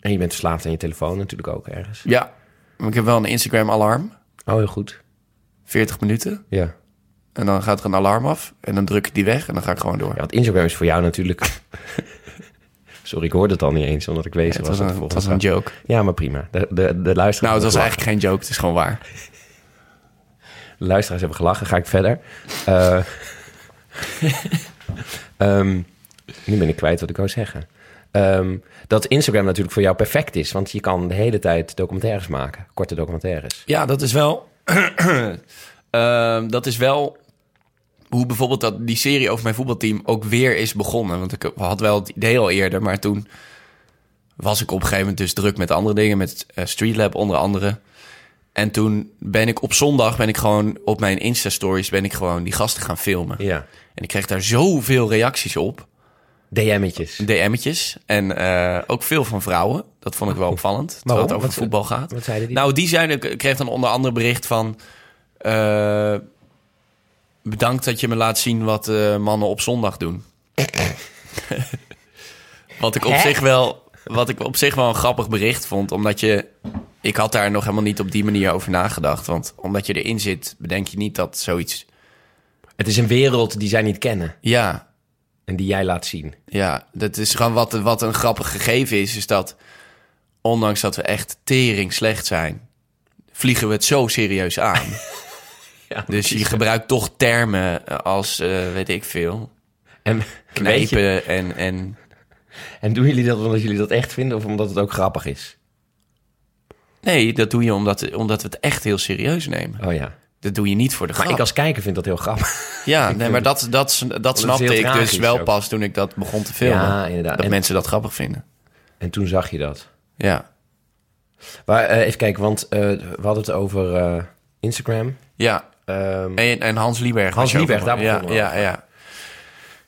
En je bent verslaafd aan je telefoon natuurlijk ook ergens. ja. Maar Ik heb wel een Instagram-alarm, Oh, heel goed. 40 minuten. Ja. En dan gaat er een alarm af en dan druk ik die weg en dan ga ik gewoon door. Ja, want Instagram is voor jou natuurlijk... Sorry, ik hoorde het al niet eens, omdat ik wees het was. was, dat een, het volgens was een joke. Ja, maar prima. De, de, de, luisteraars Nou, het was eigenlijk geen joke, het is gewoon waar. de luisteraars hebben gelachen. Ga ik verder. Eh, ehm, nu ben ik kwijt wat ik wou zeggen. Ehm, dat Instagram natuurlijk voor jou perfect is. Want je kan de hele tijd documentaires maken. Korte documentaires. Ja, dat is wel. Ehm, dat is wel hoe bijvoorbeeld dat, die serie over mijn voetbalteam ook weer is begonnen. Want ik had wel het idee al eerder, maar toen was ik op een gegeven moment dus druk met andere dingen, met eh, Streetlab onder andere. En toen ben ik op zondag ben ik gewoon op mijn Insta-stories ben ik gewoon die gasten gaan filmen. Ja. En ik kreeg daar zoveel reacties op. DM'tjes. DM'tjes. En eh, ook veel van vrouwen. Dat vond ik wel opvallend. Terwijl Waarom? het over Wat- voetbal gaat. Wat zeiden die? Nou, die zijn, ik kreeg dan onder andere bericht van... eh, bedankt dat je me laat zien wat eh, mannen op zondag doen. wat ik op Hè? zich wel... Wat ik op zich wel een grappig bericht vond. Omdat je... Ik had daar nog helemaal niet op die manier over nagedacht. Want omdat je erin zit, bedenk je niet dat zoiets... Het is een wereld die zij niet kennen. Ja, En die jij laat zien. Ja, dat is gewoon wat, wat een grappig gegeven is, is dat ondanks dat we echt tering slecht zijn, vliegen we het zo serieus aan. Ja, dus je gebruikt toch termen als, eh, weet ik veel, En, knijpen en, en... en doen jullie dat omdat jullie dat echt vinden of omdat het ook grappig is? Nee, dat doe je omdat, omdat we het echt heel serieus nemen. Oh ja. Dat doe je niet voor de Maar grap. ik als kijker vind dat heel grappig. Ja, nee, maar dat, dat, dat snapte ik dus wel ook. pas toen ik dat begon te filmen. Ja, inderdaad. Dat En- mensen dat grappig vinden. En toen zag je dat. Ja. Maar eh, even kijken, want eh, we hadden het over Instagram. Ja, Ehm, en, en Hans Lieberg. Hans Lieberg, daar ja, ja, ja.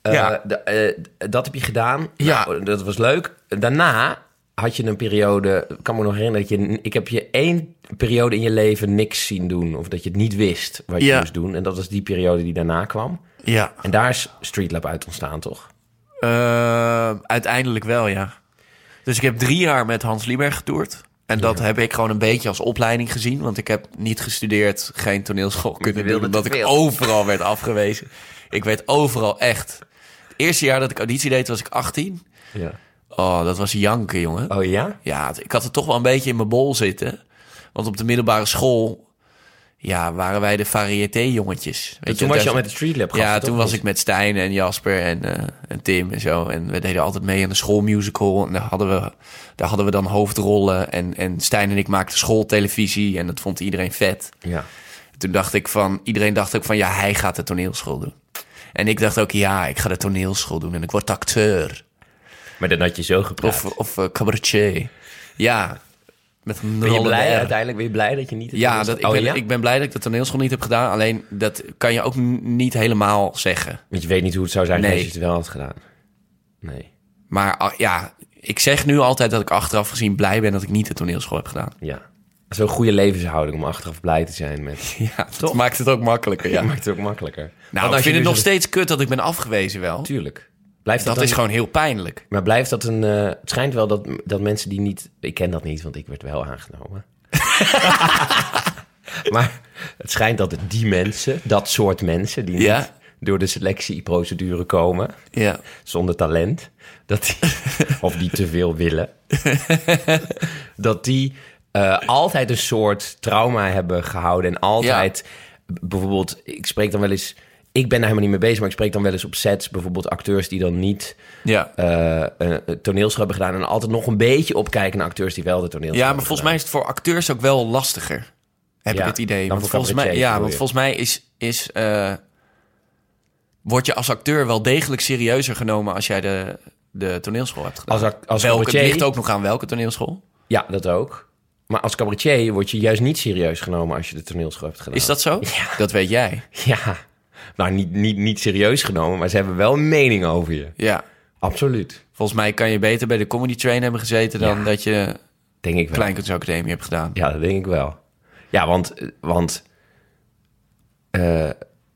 eh, ja. de- eh, dat heb je gedaan. Ja. Nou, dat was leuk. Daarna had je een periode, ik kan me nog herinneren dat je, ik heb je één periode in je leven niks zien doen. Of dat je het niet wist wat je Ja. moest doen. En dat was die periode die daarna kwam. ja. En daar is Streetlab uit ontstaan, toch? Eh, uiteindelijk wel, ja. Dus ik heb drie jaar met Hans Lieberg getoerd. En dat heb ik gewoon een beetje als opleiding gezien. Want ik heb niet gestudeerd, geen toneelschool kunnen doen. Omdat ik overal werd afgewezen. Ik werd overal echt... Het eerste jaar dat ik auditie deed, was ik 18. Ja. Oh, dat was janken, jongen. Oh ja? Ja, ik had het toch wel een beetje in mijn bol zitten. Want op de middelbare school... Ja, waren wij de variété-jongetjes. Weet toen je, was je al met de Streetlab. ja, gasten, toen was ik met Stijn en Jasper en, eh, en Tim en zo. En we deden altijd mee aan de schoolmusical. En daar hadden we, daar hadden we dan hoofdrollen. En, en Stijn en ik maakten schooltelevisie. En dat vond iedereen vet. Ja. Toen dacht ik van, iedereen dacht ook van, ja, hij gaat de toneelschool doen. En ik dacht ook, ja, ik ga de toneelschool doen en ik word acteur. Maar dan had je zo gepraat. Of, of eh, cabaretier. Ja, met een ben je blij R. uiteindelijk? Ben je blij dat je niet... Ja, dat, ik, Oh, ben, ja? ik ben blij dat ik de toneelschool niet heb gedaan. Alleen, dat kan je ook niet helemaal zeggen. Want je weet niet hoe het zou zijn Nee. als je het wel had gedaan. Nee. Maar ah, ja, ik zeg nu altijd dat ik achteraf gezien blij ben dat ik niet de toneelschool heb gedaan. Ja. Zo'n goede levenshouding om achteraf blij te zijn met... Ja, dat maakt het ook makkelijker. Ja, maakt het ook makkelijker. Nou, ik vind je het nog dus- steeds kut dat ik ben afgewezen wel. Tuurlijk. Blijft Dat dan- is gewoon heel pijnlijk. Maar blijft dat een... eh, het schijnt wel dat, dat mensen die niet... Ik ken dat niet, want ik werd wel aangenomen. maar het schijnt dat die mensen, dat soort mensen... die Ja. niet door de selectieprocedure komen... Ja. zonder talent... Dat die, of die te veel willen... dat die eh, altijd een soort trauma hebben gehouden... en altijd... Bijvoorbeeld, ik spreek dan wel eens... Ik ben daar helemaal niet mee bezig, maar ik spreek dan wel eens op sets... bijvoorbeeld acteurs die dan niet Ja. toneelschool hebben gedaan... en altijd nog een beetje opkijken naar acteurs die wel de toneelschool ja, maar volgens mij is het voor acteurs ook wel lastiger. Heb Ja, ik het idee. Want volgens mij, ja, want volgens mij is, is eh, word je als acteur wel degelijk serieuzer genomen als jij de, de toneelschool hebt gedaan. Als, als welke, het ligt ook nog aan welke toneelschool. Ja, dat ook. Maar als cabaretier word je juist niet serieus genomen... als je de toneelschool hebt gedaan. Is dat zo? Ja. Dat weet jij. Ja. Nou, niet, niet, niet serieus genomen, maar ze hebben wel een mening over je. Ja. Absoluut. Volgens mij kan je beter bij de comedy train hebben gezeten dan Ja. dat je Denk ik wel. Kleinkunstacademie hebt gedaan. Ja, dat denk ik wel. Ja, want, want eh,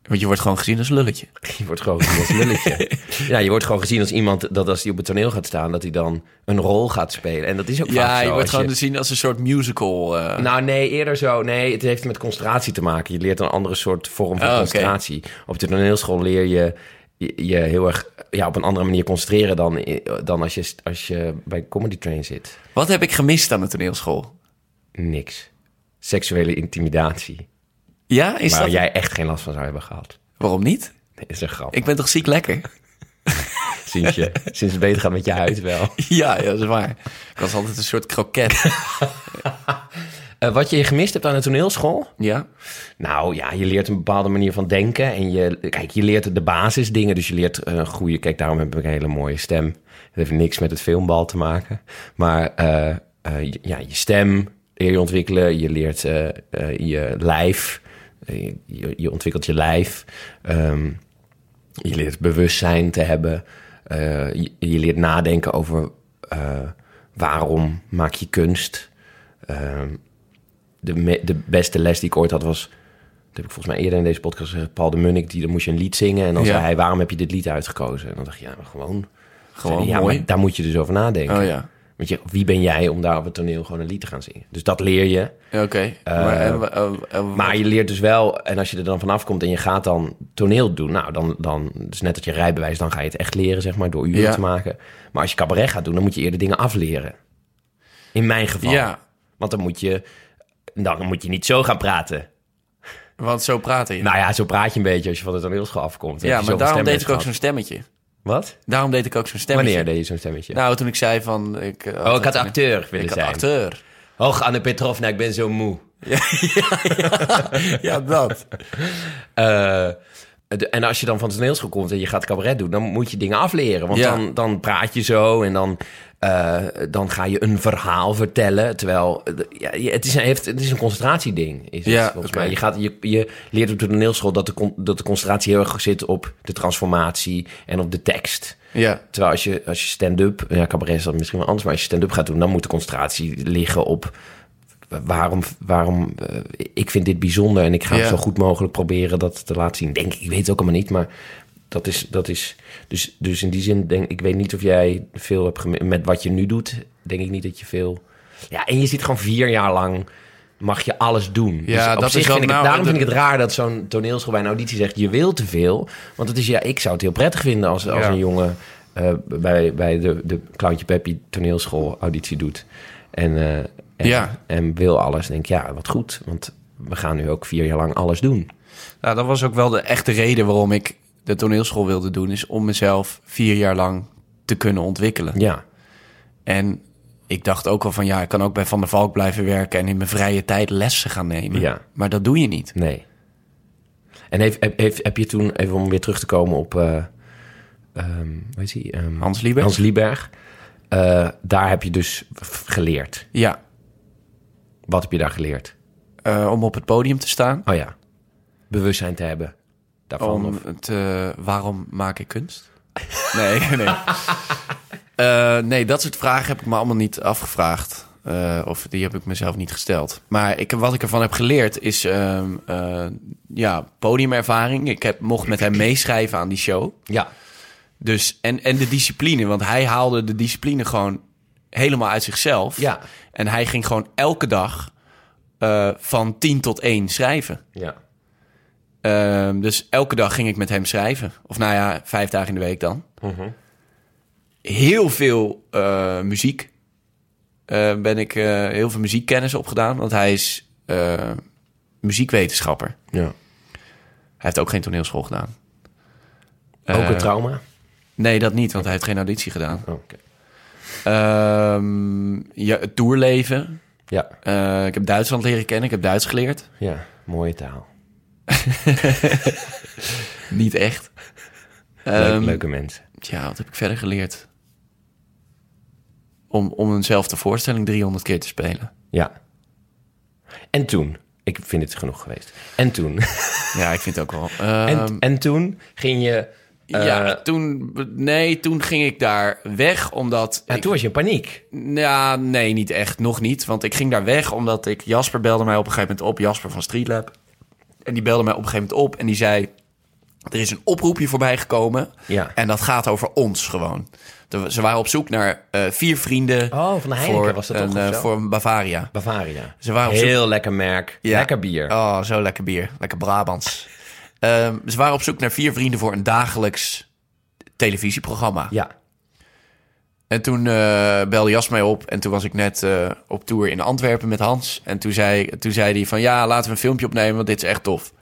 Want je wordt gewoon gezien als lulletje. je wordt gewoon gezien als lulletje. ja, je wordt gewoon gezien als iemand dat als hij op het toneel gaat staan... dat hij dan een rol gaat spelen. En dat is ook vaak Ja, je wordt gewoon gezien als een soort musical. eh. Nou, nee, eerder zo. Nee, het heeft met concentratie te maken. Je leert een andere soort vorm van Oh, concentratie. Op de toneelschool leer je je, je heel erg ja, op een andere manier concentreren... dan, dan als, je, als je bij Comedy Train zit. Wat heb ik gemist aan de toneelschool? Niks. Seksuele intimidatie. Ja, is waar dat... jij echt geen last van zou hebben gehad. Waarom niet? Nee, is een grap. Ik ben toch ziek lekker? Sinds, je, sinds het beter gaat met je huid wel. ja, ja, dat is waar. Ik was altijd een soort kroket. Eh, wat je gemist hebt aan de toneelschool? ja? Nou ja, je leert een bepaalde manier van denken. En je, kijk, je leert de basisdingen. Dus je leert een goede... Kijk, daarom heb ik een hele mooie stem. Het heeft niks met het filmbal te maken. Maar eh, eh, je- ja, je stem leer je ontwikkelen. Je leert je lijf. Eh, je, je ontwikkelt je lijf. Ehm, je leert bewustzijn te hebben. Eh, je, je leert nadenken over eh, waarom maak je kunst. Ehm, de, me- de beste les die ik ooit had was... Dat heb ik volgens mij eerder in deze podcast gezegd. Paul de Munnik, die, dan moest je een lied zingen. En dan Ja. zei hij, waarom heb je dit lied uitgekozen? En dan dacht je, ja, gewoon... Gewoon Zei ja, mooi. maar daar moet je dus over nadenken. Oh ja. Want je, wie ben jij om daar op het toneel gewoon een lied te gaan zingen? Dus dat leer je. Oké. maar, en, eh, eh, Maar je leert dus wel, en als je er dan vanaf komt en je gaat dan toneel doen, nou dan, dan dus net dat je rijbewijs, dan ga je het echt leren, zeg maar, door uren Ja. te maken. Maar als je cabaret gaat doen, dan moet je eerder dingen afleren. In mijn geval. Ja, Want dan moet je, dan moet je niet zo gaan praten. want zo praten je. Nou ja, zo praat je een beetje als je van de toneelschool afkomt. Ja, maar daarom deed ik ook zo'n stemmetje. Wat? Daarom deed ik ook zo'n stemmetje. Wanneer deed je zo'n stemmetje? Nou, toen ik zei van... Ik, eh, oh, ik had acteur willen Ik had zijn. acteur. Hoog Anne Petrovna, ik ben zo moe. Ja, dat. Eh, de- en als je dan van de toneelschool komt en je gaat cabaret doen, dan moet je dingen afleren. Want Ja. dan, dan praat je zo en dan, eh, dan ga je een verhaal vertellen. Terwijl eh, ja, het, is een, heeft, het is een concentratieding. Is het, Ja, volgens mij. Je, gaat, je, je leert op de toneelschool dat de, dat de concentratie heel erg zit op de transformatie en op de tekst. Ja. Terwijl als je, als je stand-up, ja, cabaret is dat misschien wel anders, maar als je stand-up gaat doen, dan moet de concentratie liggen op waarom, waarom eh, ik vind dit bijzonder en ik ga Ja. zo goed mogelijk proberen dat te laten zien. Denk ik, ik weet het ook allemaal niet, maar dat is, dat is dus, dus in die zin denk ik weet niet of jij veel hebt gemi- met wat je nu doet. Denk ik niet dat je veel. Ja, en je zit gewoon vier jaar lang. Mag je alles doen? Ja, op dat is wel- vind ik het, nou, daarom de- vind ik het raar dat zo'n toneelschool bij een auditie zegt: je wil te veel. Want het is ja, ik zou het heel prettig vinden als, als Ja. een jongen eh, bij, bij de, de Clowntje Peppy toneelschool auditie doet. En, eh, en, Ja. en wil alles. Denk ik, ja, wat goed. Want we gaan nu ook vier jaar lang alles doen. Nou, dat was ook wel de echte reden waarom ik de toneelschool wilde doen. Is om mezelf vier jaar lang te kunnen ontwikkelen. Ja, En ik dacht ook al van ja, ik kan ook bij Van der Valk blijven werken en in mijn vrije tijd lessen gaan nemen. Ja. Maar dat doe je niet. nee. En heeft, heb, heeft, heb je toen, even om weer terug te komen op... hoe heet hij? Ehm, Hans Lieberg? Hans Lieberg. Eh, daar heb je dus geleerd. Ja, Wat heb je daar geleerd? eh, om op het podium te staan. Oh ja, bewustzijn te hebben. Daarvan. Om of- het, eh, waarom maak ik kunst? Nee, nee. Eh, nee, dat soort vragen heb ik me allemaal niet afgevraagd. Eh, of die heb ik mezelf niet gesteld. Maar ik, wat ik ervan heb geleerd is ehm, eh, ja, podiumervaring. Ik heb, mocht met hem meeschrijven aan die show. Ja. Dus, en, en de discipline, want hij haalde de discipline gewoon helemaal uit zichzelf. Ja. En hij ging gewoon elke dag eh, van 10 tot 1 schrijven. Ja. Ehm, dus elke dag ging ik met hem schrijven. Of nou ja, vijf dagen in de week dan. Mhm. Heel veel eh, muziek. Eh, ben ik heel veel muziekkennis opgedaan. Want hij is muziekwetenschapper. ja. Hij heeft ook geen toneelschool gedaan. Ook een trauma? Nee, dat niet, want hij heeft geen auditie gedaan. Oh. Ehm, ja, het tourleven. Ja. Eh, ik heb Duitsland leren kennen. Ik heb Duits geleerd. Ja. Mooie taal. Niet echt. Leuk- Ehm, leuke mensen. Ja, wat heb ik verder geleerd? Om, om eenzelfde voorstelling 300 keer te spelen. Ja. En toen? Ik vind het genoeg geweest. En toen? Ja, ik vind het ook wel. en, Ehm, en toen ging je... eh, ja, toen... Nee, toen ging ik daar weg omdat... ik- toen was je in paniek. Ja, nee, niet echt. Nog niet. Want ik ging daar weg omdat ik... Jasper belde mij op een gegeven moment op. Jasper van Streetlab. En die belde mij op een gegeven moment op. En die zei... Er is een oproepje voorbij gekomen. Ja. En dat gaat over ons gewoon. Ze waren op zoek naar eh, vier vrienden. Oh, van de Heineken voor was dat een, toch? eh, of zo? voor een Bavaria. Bavaria. Ze waren op zoek- Heel lekker merk. Ja. Lekker bier. Oh, zo lekker bier. Lekker Brabants. Ehm, ze waren op zoek naar vier vrienden voor een dagelijks televisieprogramma. Ja. En toen eh, belde Jas mij op. En toen was ik net eh, op tour in Antwerpen met Hans. En toen zei, toen zei hij van... Ja, laten we een filmpje opnemen, want dit is echt tof.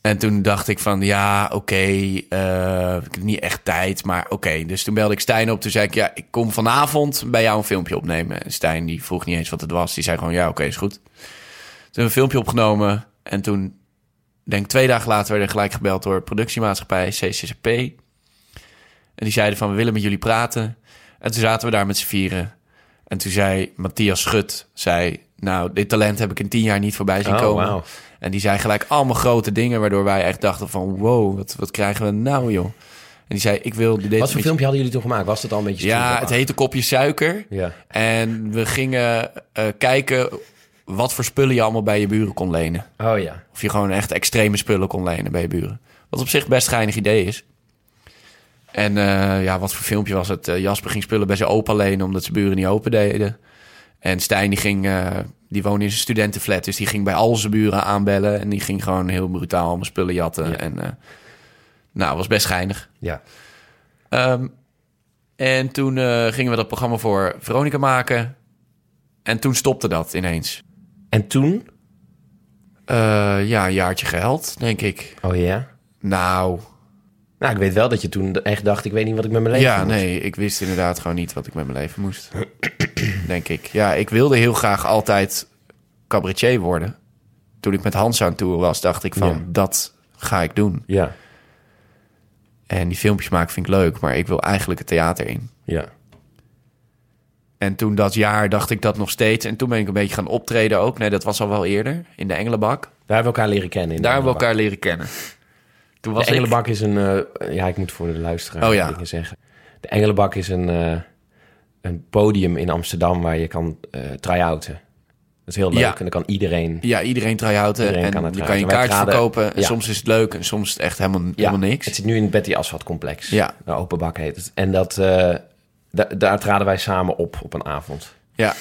En toen dacht ik van... Ja, oké. eh, ik heb niet echt tijd, maar oké. Dus toen belde ik Stijn op. Toen zei ik... Ja, ik kom vanavond bij jou een filmpje opnemen. En Stijn die vroeg niet eens wat het was. Die zei gewoon... Ja, oké, is goed. Toen hebben we een filmpje opgenomen. En toen... Denk twee dagen later werden we gelijk gebeld door productiemaatschappij CCCP. En die zeiden van, we willen met jullie praten. En toen zaten we daar met z'n vieren. En toen zei Matthias Schut, zei... Nou, dit talent heb ik in tien jaar niet voorbij zien Oh, komen. En die zei gelijk allemaal grote dingen... waardoor wij echt dachten van... wow, wat, wat krijgen we nou, joh? En die zei, ik wil dit... Wat voor filmpje hadden jullie toen gemaakt? Was het al een beetje... Ja, het heette Kopje Suiker. Ja. En we gingen eh, kijken wat voor spullen je allemaal bij je buren kon lenen. Oh ja. Of je gewoon echt extreme spullen kon lenen bij je buren. Wat op zich best geinig idee is. En eh, ja, wat voor filmpje was het? Eh, Jasper ging spullen bij zijn opa lenen omdat zijn buren niet open deden. En Stijn die ging, eh, die woonde in zijn studentenflat. Dus die ging bij al zijn buren aanbellen. En die ging gewoon heel brutaal allemaal spullen jatten. Ja. En nou, was best geinig. Ja. Ehm, en toen gingen we dat programma voor Veronica maken. En toen stopte dat ineens. En toen? Eh, ja, een jaartje geheld, denk ik. Oh ja? Nou, Nou, ik weet wel dat je toen echt dacht... ik weet niet wat ik met mijn leven ja, moet. nee, ik wist inderdaad gewoon niet wat ik met mijn leven moest. denk ik. Ja, ik wilde heel graag altijd cabaretier worden. Toen ik met Hans aan toe was, dacht ik van, Ja. dat ga ik doen. Ja. En die filmpjes maken vind ik leuk, maar ik wil eigenlijk het theater in. Ja. En toen dat jaar dacht ik dat nog steeds. En toen ben ik een beetje gaan optreden ook. Nee, dat was al wel eerder, in de Engelenbak. Daar hebben we elkaar leren kennen. In de Daar hebben we elkaar leren kennen. Toen was De Engelenbak is een... eh, ja, ik moet voor de luisteraar Oh ja. dingen zeggen. De Engelenbak is een, eh, een podium in Amsterdam... waar je kan eh try-outen. Dat is heel leuk. Ja. En dan kan iedereen... Ja, iedereen try-outen. Iedereen En kan het je kan je try-outen. Wij kaart traden- verkopen. En soms is het leuk en soms is het echt helemaal, helemaal niks. Het zit nu in het Betty Asphalt complex. Ja. De open bak heet het. En dat, da- daar traden wij samen op op een avond. Ja.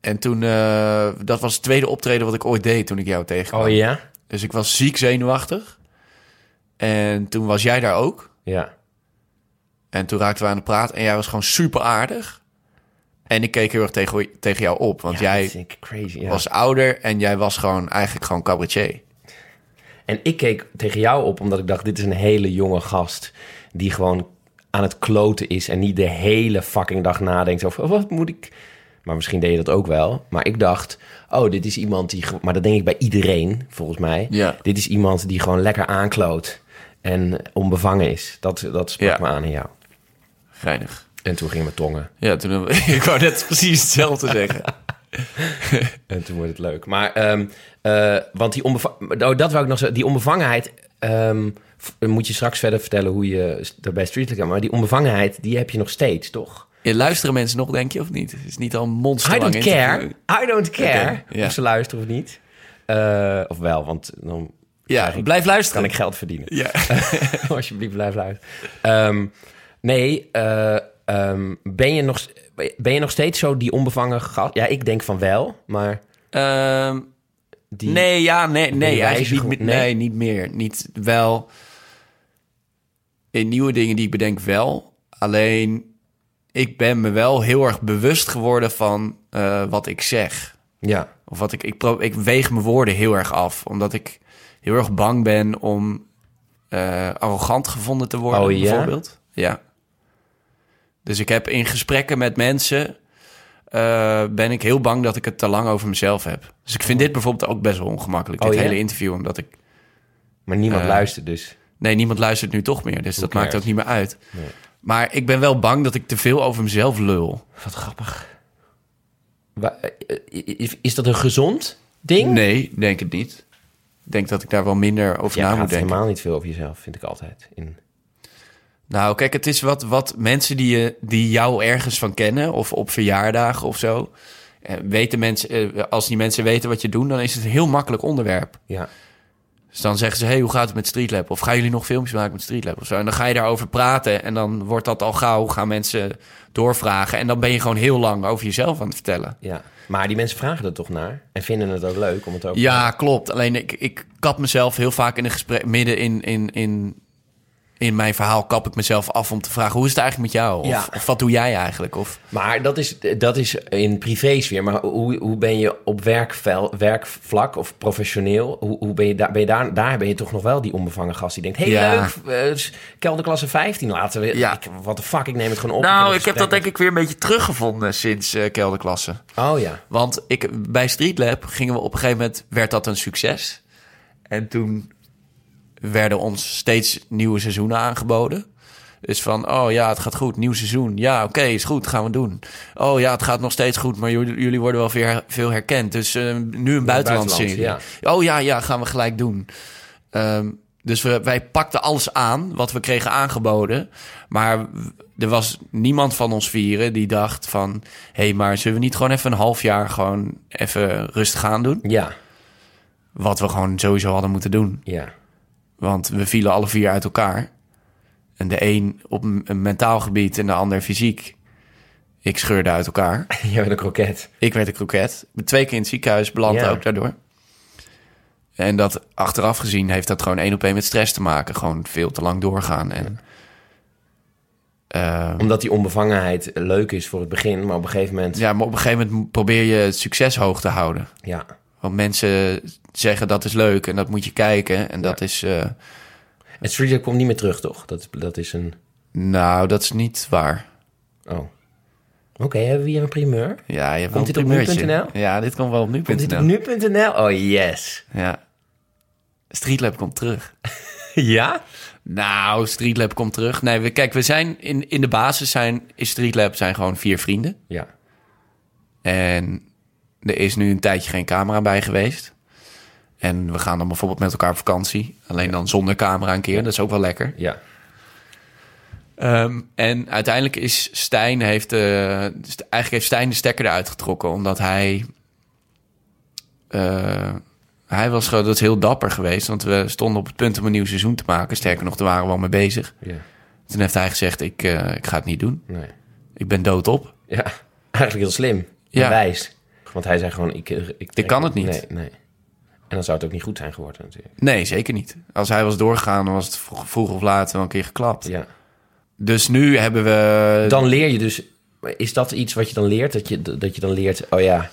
En toen, eh, dat was het tweede optreden wat ik ooit deed toen ik jou tegenkwam. Oh ja? Dus ik was ziek zenuwachtig. En toen was jij daar ook. Ja. En toen raakten we aan de praat. En jij was gewoon super aardig. En ik keek heel erg tegen, tegen jou op. Want Ja, jij crazy. Ja. was ouder en jij was gewoon eigenlijk gewoon cabaretier. En ik keek tegen jou op omdat ik dacht, dit is een hele jonge gast die gewoon aan het kloten is en niet de hele fucking dag nadenkt over "Oh, wat moet ik. Maar misschien deed je dat ook wel. Maar ik dacht, oh, dit is iemand die. Maar dat denk ik bij iedereen, volgens mij. Ja. Dit is iemand die gewoon lekker aankloot en onbevangen is. Dat, dat sprak Ja. me aan in jou. Geinig. En toen gingen we tongen. Ja, toen, ik wou net precies hetzelfde zeggen. En toen wordt het leuk. Maar, ehm, eh, want die onbevangenheid, oh, dat wou ik nog zeggen, die onbevangenheid dan moet je straks verder vertellen hoe je s- er bij Streetlight kan. Maar die onbevangenheid, die heb je nog steeds, toch? Ja, luisteren mensen nog, denk je, of niet? Het is niet al een I don't care. I don't care ja. of ze luisteren of niet. Eh, of wel, want dan Ja, ik- blijf kan luisteren. ik geld verdienen. Ja. Alsjeblieft, blijf luisteren. Ehm, nee, eh, ehm, ben, je nog, ben je nog steeds zo die onbevangen gast? Ja, ik denk van wel, maar die... nee, ja, nee, nee, eigenlijk niet, nee? nee, niet meer. Niet wel. In nieuwe dingen die ik bedenk wel. Alleen, ik ben me wel heel erg bewust geworden van eh, wat ik zeg. Ja, Of wat ik, ik, pro, ik weeg mijn woorden heel erg af. Omdat ik heel erg bang ben om eh, arrogant gevonden te worden, Oh, ja? bijvoorbeeld. Ja. Dus ik heb in gesprekken met mensen... eh, ben ik heel bang dat ik het te lang over mezelf heb. Dus ik vind dit bijvoorbeeld ook best wel ongemakkelijk. Oh, dit ja? hele interview, omdat ik... maar niemand Eh, luistert dus. Nee, niemand luistert nu toch meer. Dus dat maakt ook niet meer uit. Nee. Maar ik ben wel bang dat ik te veel over mezelf lul. Wat grappig. Eh, Is, dat een gezond ding? Nee, denk het niet. Ik denk dat ik daar wel minder over Je na moet denken. helemaal niet veel over jezelf, vind ik altijd. In... Nou, kijk, het is wat, wat mensen die, je, die jou ergens van kennen, of op verjaardagen of zo. eh, Weten mensen, eh, als die mensen weten wat je doet, dan is het een heel makkelijk onderwerp. Ja, Dus dan zeggen ze: Hey, hoe gaat het met Streetlab? Of gaan jullie nog filmpjes maken met Streetlab? Of zo. En dan ga je daarover praten. En dan wordt dat al gauw, gaan mensen doorvragen. En dan ben je gewoon heel lang over jezelf aan het vertellen. ja. Maar die mensen vragen er toch naar en vinden het ook leuk om het over Ja, klopt. Alleen ik, ik kap mezelf heel vaak in een gesprek, midden in, in, in, in mijn verhaal, kap ik mezelf af om te vragen: hoe is het eigenlijk met jou? Of, Ja. of wat doe jij eigenlijk? Of Maar dat is, dat is in privésfeer. Maar hoe, hoe ben je op werkvel, werkvlak of professioneel? Hoe, hoe ben je, daar, ben je daar? Daar ben je toch nog wel die onbevangen gast die denkt... hey, Ja. leuk, eh, kelderklasse 15 laten we... Ja. Wat de fuck, ik neem het gewoon op. Nou, ik heb dat denk ik weer een beetje teruggevonden sinds eh, kelderklasse. Oh ja. Want ik, bij Streetlab gingen we op een gegeven moment, werd dat een succes. En toen werden ons steeds nieuwe seizoenen aangeboden. Dus van, oh ja, het gaat goed, nieuw seizoen. Ja, oké, is goed, gaan we doen. Oh ja, het gaat nog steeds goed, maar jullie, worden wel veel, veel herkend. Dus eh, nu een buitenlandse serie. buitenland, Oh ja, ja, gaan we gelijk doen. Ehm, dus we, wij pakten alles aan wat we kregen aangeboden. Maar er was niemand van ons vieren die dacht van... hé, hey, maar zullen we niet gewoon even een half jaar gewoon even rustig aan doen? Ja, Wat we gewoon sowieso hadden moeten doen. ja. Want we vielen alle vier uit elkaar. En de een op een mentaal gebied en de ander fysiek. Ik scheurde uit elkaar. Jij bent een kroket. Ik werd een kroket. Ik ben twee keer in het ziekenhuis beland Ja. ook daardoor. En dat achteraf gezien heeft dat gewoon één op één met stress te maken. Gewoon veel te lang doorgaan. En, eh, Omdat die onbevangenheid leuk is voor het begin. Maar op een gegeven moment... ja, maar op een gegeven moment probeer je het succes hoog te houden. Ja. Want mensen zeggen dat is leuk en dat moet je kijken. En dat is, eh, En Street komt niet meer terug, toch? Dat, dat is een... nou, dat is niet waar. Oh. Oké, hebben we hier een primeur? Ja, je hebt Komt wel dit op nu.nl? Ja, dit komt wel op Komt dit nu.nl. op nu.nl? Oh, yes. Ja. Streetlab komt terug. Ja? Nou, Streetlab komt terug. Nee, we, kijk, we zijn in, in de basis zijn, is Streetlab zijn gewoon vier vrienden. Ja. En er is nu een tijdje geen camera bij geweest. En we gaan dan bijvoorbeeld met elkaar op vakantie. Alleen dan zonder camera een keer. Dat is ook wel lekker. Ja. Ehm, en uiteindelijk is Stijn heeft, eh, eigenlijk heeft Stijn de stekker eruit getrokken, omdat hij eh, hij was gewoon dat is heel dapper geweest, want we stonden op het punt om een nieuw seizoen te maken. Sterker nog, daar waren we al mee bezig. Ja. Toen heeft hij gezegd: ik, eh, ik ga het niet doen. Nee. Ik ben doodop. Ja. Eigenlijk heel slim. Ja. Wijs. Want hij zei gewoon, ik... Ik, ik, kan het niet. Nee, nee. En dan zou het ook niet goed zijn geworden natuurlijk. Nee, zeker niet. Als hij was doorgegaan, dan was het vroeg, of laat wel een keer geklapt. Ja. Dus nu hebben we. Dan leer je dus... Is dat iets wat je dan leert? Dat je, dat je dan leert, oh ja...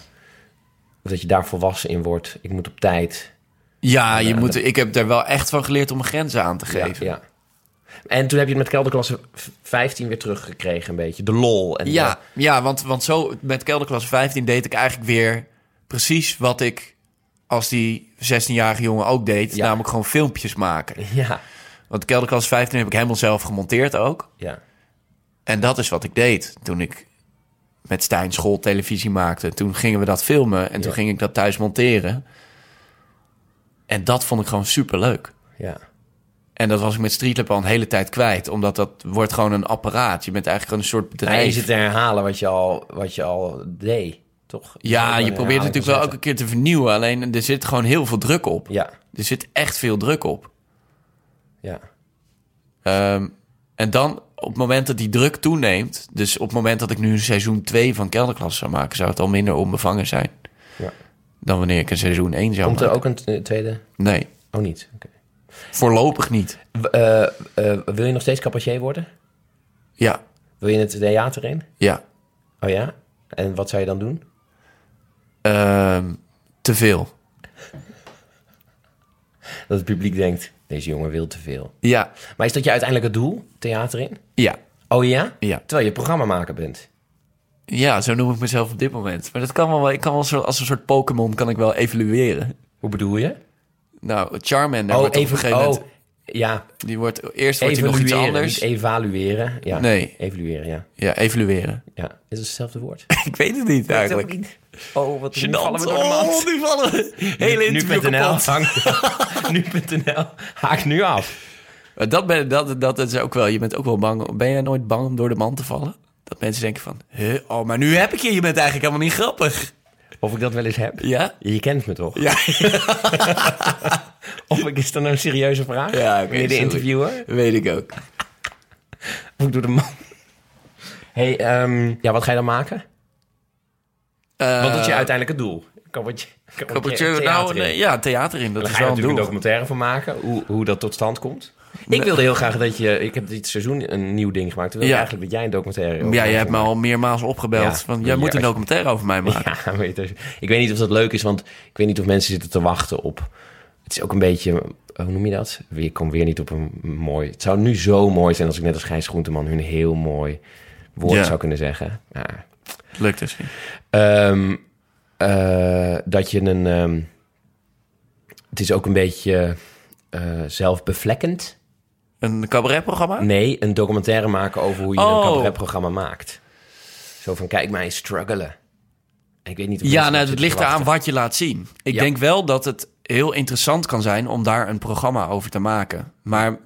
Dat je daar volwassen in wordt. Ik moet op tijd. ja, je Ja, moet, ik heb er wel echt van geleerd om grenzen aan te Ja, geven. ja. En toen heb je het met kelderklasse 15 weer teruggekregen een beetje. De lol. En Ja, ja want, want zo met kelderklasse 15 deed ik eigenlijk weer precies wat ik als die 16-jarige jongen ook deed. Ja. Namelijk gewoon filmpjes maken. ja. Want kelderklasse 15 heb ik helemaal zelf gemonteerd ook. Ja. En dat is wat ik deed toen ik met Stijn schooltelevisie maakte. Toen gingen we dat filmen en toen ging ik dat thuis monteren. En dat vond ik gewoon super leuk. Ja. En dat was ik met Streetlab al een hele tijd kwijt. Omdat dat wordt gewoon een apparaat. Je bent eigenlijk een soort Ja, je bedrijf. zit te herhalen wat je al, wat je al deed, toch? Ja, je probeert natuurlijk wel elke keer te vernieuwen. Alleen er zit gewoon heel veel druk op. Ja, Er zit echt veel druk op. ja. Ehm, en dan op het moment dat die druk toeneemt... dus op het moment dat ik nu een seizoen 2 van Kelderklasse zou maken... zou het al minder onbevangen zijn Ja. dan wanneer ik een seizoen 1 zou Komt er maken. ook een tweede? Nee, Oh, niet. Oké. Voorlopig niet. Eh, eh, wil je nog steeds cabaretier worden? Ja, Wil je het theater in? ja. Oh ja? En wat zou je dan doen? Ehm, te veel. Dat het publiek denkt, deze jongen wil te veel. Ja, Maar is dat je uiteindelijk het doel, theater in? ja, Oh ja? ja. Terwijl je programmamaker bent. Ja, zo noem ik mezelf op dit moment. Maar dat kan wel, ik kan wel zo, als een soort Pokémon kan ik wel evalueren. Hoe bedoel je? Nou, Charmander Oh, wordt op een even, gegeven oh, moment... ja, Die wordt, eerst wordt hij nog iets evalueren, anders. evalueren. Ja, Nee. evalueren, ja. Ja, evalueren. ja. Is het hetzelfde woord? ik weet het niet eigenlijk. Oh, wat Gênant. nu vallen we door de mand. Oh, nu vallen we. Hele interview Nu.nl Nu.nl haakt nu af. Dat, ben, dat, dat is ook wel, je bent ook wel bang. Ben jij nooit bang om door de mand te vallen? Dat mensen denken van, huh? oh, maar nu heb ik je. Je bent eigenlijk helemaal niet grappig. Of ik dat wel eens heb? Ja? Je kent me toch? Ja. Of ik, is dat nou een serieuze vraag? Ja, Meneer de interviewer? Weet ik ook. Of ik doe de man? hey, ehm, ja, wat ga je dan maken? Wat is je uiteindelijke doel? Cabaretier, Cabaretier, nou, nee, ja, theater in. Dat is ga wel een natuurlijk doel. een documentaire van maken, hoe, hoe dat tot stand komt. Ik wilde heel graag dat je... Ik heb dit seizoen een nieuw ding gemaakt. Ik wilde Ja. eigenlijk dat jij een documentaire over Ja, je hebt me al meermaals opgebeld. Van, jij moet een documentaire over mij maken. Weet je, ik weet niet of dat leuk is, want ik weet niet of mensen zitten te wachten op... Het is ook een beetje, hoe noem je dat? Ik kom weer niet op een mooi... Het zou nu zo mooi zijn als ik net als Gijs Groenteman hun heel mooi woord Ja. zou kunnen zeggen. Ja. Lukt dus. Ehm, eh, dat je een... ehm, het is ook een beetje eh, zelfbevlekkend. Een cabaretprogramma? Nee, een documentaire maken over hoe je Oh. een cabaretprogramma maakt. Zo van, kijk mij struggelen. Ik weet niet of Ja, nou, het ligt eraan wat je laat zien. Ik Ja. denk wel dat het heel interessant kan zijn om daar een programma over te maken. Maar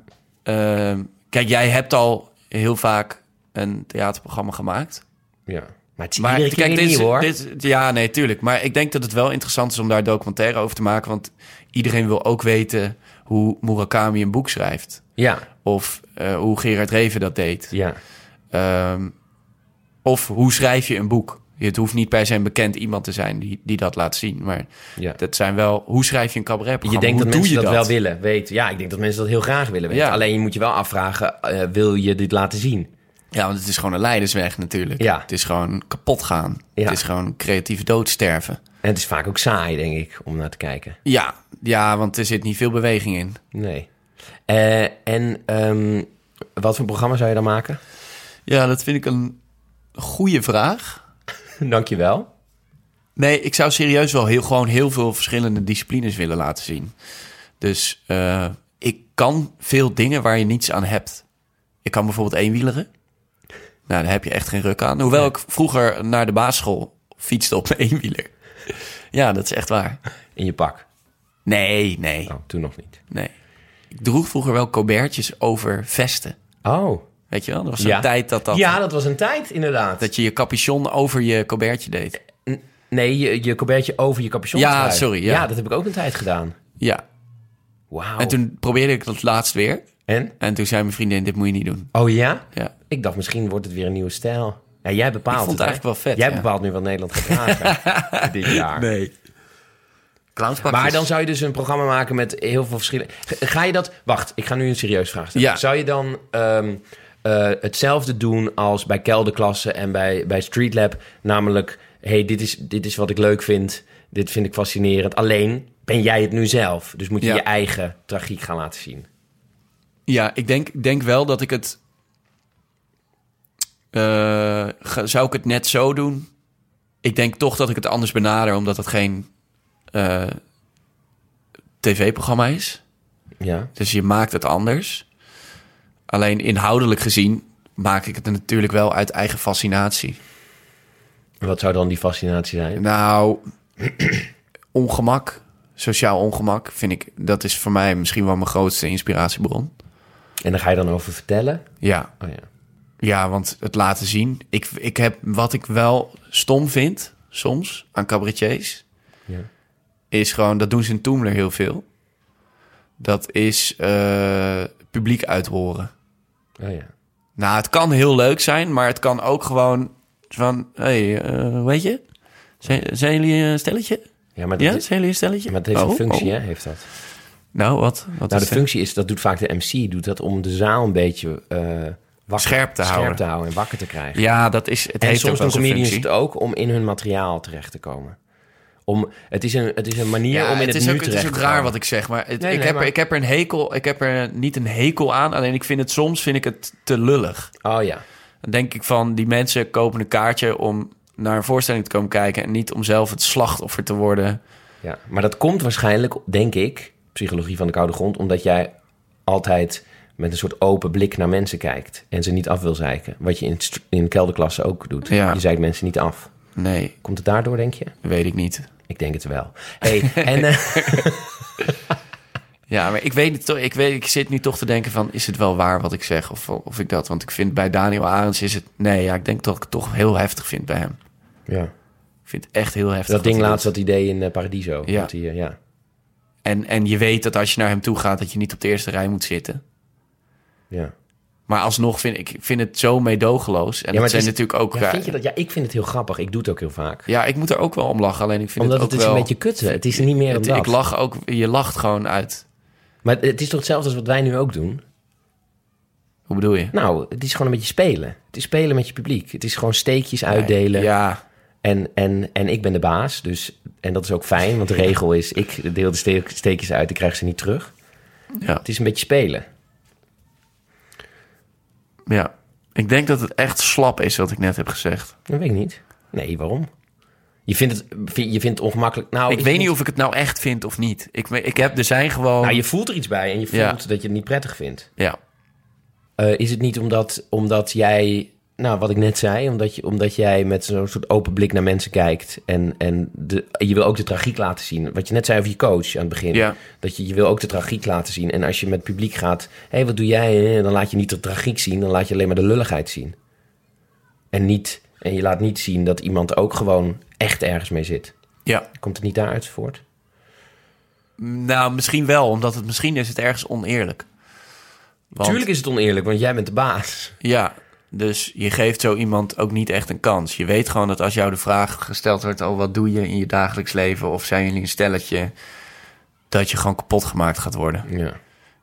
ehm, kijk, jij hebt al heel vaak een theaterprogramma gemaakt. Ja. Maar het is Maar kijk, dit, nieuw, hoor. dit, ja, nee, tuurlijk. Maar ik denk dat het wel interessant is om daar documentaire over te maken. Want iedereen wil ook weten hoe Murakami een boek schrijft. Ja, Of eh, hoe Gerard Reven dat deed. ja. Ehm, of hoe schrijf je een boek? Het hoeft niet per se een bekend iemand te zijn die, die dat laat zien. Maar ja. dat zijn wel... Hoe schrijf je een Je cabaretprogramma? denkt hoe dat mensen je dat, wel willen weten. Ja, ik denk dat mensen dat heel graag willen weten. Ja. Alleen je moet je wel afvragen, eh, wil je dit laten zien? Ja, want het is gewoon een leidersweg natuurlijk. Ja. Het is gewoon kapot gaan. Ja. Het is gewoon creatieve doodsterven. En het is vaak ook saai, denk ik, om naar te kijken. Ja, ja, want er zit niet veel beweging in. Nee. Eh, en ehm, wat voor programma zou je dan maken? Ja, dat vind ik een goede vraag. Dankjewel. Nee, ik zou serieus wel heel, gewoon heel veel verschillende disciplines willen laten zien. Dus eh, ik kan veel dingen waar je niets aan hebt. Ik kan bijvoorbeeld eenwieleren. Nou, daar heb je echt geen ruk aan. Hoewel ik vroeger naar de basisschool fietste op mijn eenwieler. Ja, dat is echt waar. In je pak. Nee, nee, Oh, toen nog niet. nee. Ik droeg vroeger wel colbertjes over vesten. Oh. Weet je wel? Dat was Ja. tijd dat, dat, Ja, dat was een tijd, inderdaad. dat je je capuchon over je colbertje deed. Nee, je, je colbertje over je capuchon Ja, trui. sorry, ja. dat heb ik ook een tijd gedaan. Ja. Wauw. En toen probeerde ik dat laatst weer. En? En toen zei mijn vriendin, dit moet je niet doen. Oh ja? Ja. Ik dacht, misschien wordt het weer een nieuwe stijl. Ja, jij bepaalt Ik vond het eigenlijk wel vet, Jij ja. bepaalt nu wat Nederland gaat dit jaar. Nee. Clownspakjes. Maar dan zou je dus een programma maken met heel veel verschillende... Ga je dat... Wacht, ik ga nu een serieus vraag stellen. Ja. Zou je dan ehm, eh, hetzelfde doen als bij kelderklassen en bij, bij Streetlab? Namelijk, hey, dit is, dit is wat ik leuk vind. Dit vind ik fascinerend. Alleen ben jij het nu zelf. Dus moet je Ja. je eigen tragiek gaan laten zien. Ja, ik denk, denk wel dat ik het... eh, zou ik het net zo doen? Ik denk toch dat ik het anders benader, omdat het geen eh, tv-programma is. Ja. Dus je maakt het anders. Alleen inhoudelijk gezien maak ik het natuurlijk wel uit eigen fascinatie. En Wat zou dan die fascinatie zijn? Nou, ongemak, sociaal ongemak vind ik, dat is voor mij misschien wel mijn grootste inspiratiebron. En daar ga je dan over vertellen? Ja, Oh ja. ja want het laten zien. Ik, ik heb wat ik wel stom vind, soms, aan cabaretiers, Ja. Is gewoon, dat doen ze in Toemler heel veel. Dat is eh, publiek uithoren. Oh ja. Nou, het kan heel leuk zijn, maar het kan ook gewoon van, hey, eh, weet je? Zijn, zijn jullie een stelletje? Ja, maar, dat Ja, is- zijn jullie een stelletje? maar het heeft Oh, een functie, oh. hè, heeft dat. Nou, wat? wat Nou, de functie is, dat doet vaak de MC, doet dat om de zaal een beetje eh, wakker, Scherp te houden. te houden en wakker te krijgen. Ja, dat is, het en soms doen comedians het ook om in hun materiaal terecht te komen. Om, het, is een, het is een manier om in het, is nu ook, het is ook raar wat ik zeg, maar, het- Nee, ik, nee, heb maar- Er, ik heb er een hekel, ik heb er niet een hekel aan, alleen ik vind het soms vind ik het te lullig. Oh ja. Dan denk ik van, die mensen kopen een kaartje om naar een voorstelling te komen kijken en niet om zelf het slachtoffer te worden. ja. Maar dat komt waarschijnlijk, denk ik, psychologie van de koude grond, omdat jij altijd met een soort open blik naar mensen kijkt en ze niet af wil zeiken. Wat je in, in kelderklassen ook doet. Ja. Je zeikt mensen niet af. Nee, Komt het daardoor, denk je? weet ik niet. Ik denk het wel. Hey, en, eh, Ja, maar ik weet het toch. Ik, weet, ik zit nu toch te denken van, is het wel waar wat ik zeg? Of, of ik dat, want ik vind bij Daniel Arends is het... Nee, ja, ik denk dat ik het toch heel heftig vind bij hem. ja. Ik vind het echt heel heftig. Dat ding laatst, dat idee in eh, Paradiso. Ja. Dat hij, eh, ja. En, en je weet dat als je naar hem toe gaat, dat je niet op de eerste rij moet zitten. ja. Maar alsnog vind ik vind het zo meedogenloos. En Ja, dat het zijn is- natuurlijk ook... Ja, vind je dat? Ja, ik vind het heel grappig. Ik doe het ook heel vaak. ja, ik moet er ook wel om lachen. Alleen ik vind Omdat het, het ook is wel... een beetje kutten. Het is niet meer dan het- dat. ik lach ook... Je lacht gewoon uit. Maar het is toch hetzelfde als wat wij nu ook doen? Hoe bedoel je? Nou, het is gewoon een beetje spelen. Het is spelen met je publiek. Het is gewoon steekjes uitdelen. Ja, En, en, en ik ben de baas. Dus, en dat is ook fijn, want de regel is... ik deel de ste- steekjes uit, ik krijg ze niet terug. ja, Het is een beetje spelen. Ja. Ik denk dat het echt slap is wat ik net heb gezegd. Dat weet ik niet. Nee, waarom? Je vindt het, je vindt het ongemakkelijk. Nou, ik weet niet of ik het nou echt vind of niet. Ik, ik heb, er zijn gewoon... Nou, je voelt er iets bij en je voelt Ja. dat je het niet prettig vindt. Ja, Eh, is het niet omdat, omdat jij, nou wat ik net zei, omdat, je, omdat jij met zo'n soort open blik naar mensen kijkt en, en de, je wil ook de tragiek laten zien. Wat je net zei over je coach aan het begin. Ja. Dat je, je wil ook de tragiek laten zien. En als je met het publiek gaat, hé, hey, wat doe jij? Dan laat je niet de tragiek zien, dan laat je alleen maar de lulligheid zien. En, niet, en je laat niet zien dat iemand ook gewoon echt ergens mee zit. ja. Komt het niet daaruit voort? Nou, misschien wel, omdat het misschien is het ergens oneerlijk. Want- Tuurlijk is het oneerlijk, want jij bent de baas. Ja, dus je geeft zo iemand ook niet echt een kans. Je weet gewoon dat als jou de vraag gesteld wordt... oh, wat doe je in je dagelijks leven? Of zijn jullie een stelletje? Dat je gewoon kapot gemaakt gaat worden. Ja.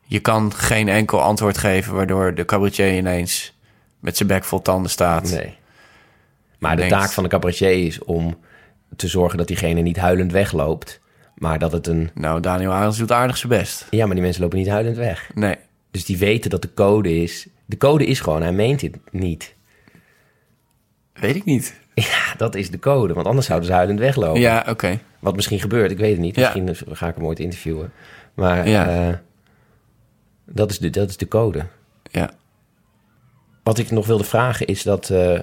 Je kan geen enkel antwoord geven... waardoor de cabaretier ineens met zijn bek vol tanden staat. Nee. Maar de denkt- taak van de cabaretier is om te zorgen dat diegene niet huilend wegloopt. Maar dat het een... Nou, Daniel Arends doet aardig zijn best. Ja, maar die mensen lopen niet huilend weg. Nee, Dus die weten dat de code is... De code is gewoon, hij meent het niet. weet ik niet. Ja, dat is de code. Want anders zouden ze huilend weglopen. Ja, oké. Wat misschien gebeurt, ik weet het niet. Ja. Misschien ga ik hem ooit interviewen. Maar Ja. eh, dat, is de, dat is de code. Ja. Wat ik nog wilde vragen is dat... eh,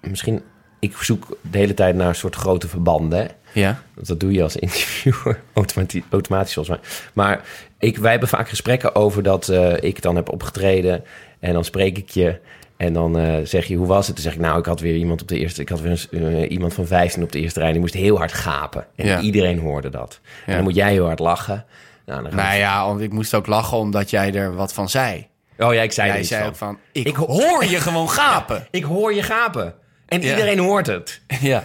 misschien... Ik zoek de hele tijd naar een soort grote verbanden. Ja. Dat doe je als interviewer automati- automatisch volgens mij. Maar ik, wij hebben vaak gesprekken over dat eh, ik dan heb opgetreden en dan spreek ik je en dan eh, zeg je hoe was het? Dan zeg ik nou ik had weer iemand op de eerste, ik had weer een, eh, iemand van 15 op de eerste rij die moest heel hard gapen en Ja. iedereen hoorde dat. En dan moet jij heel hard lachen. Nou, dan Nou ja, want ik moest ook lachen omdat jij er wat van zei. Oh ja, ik zei Jij iets zei van. ook van, ik, Ik ho- hoor je gewoon gapen. Ik hoor je gapen en iedereen hoort het. Ja,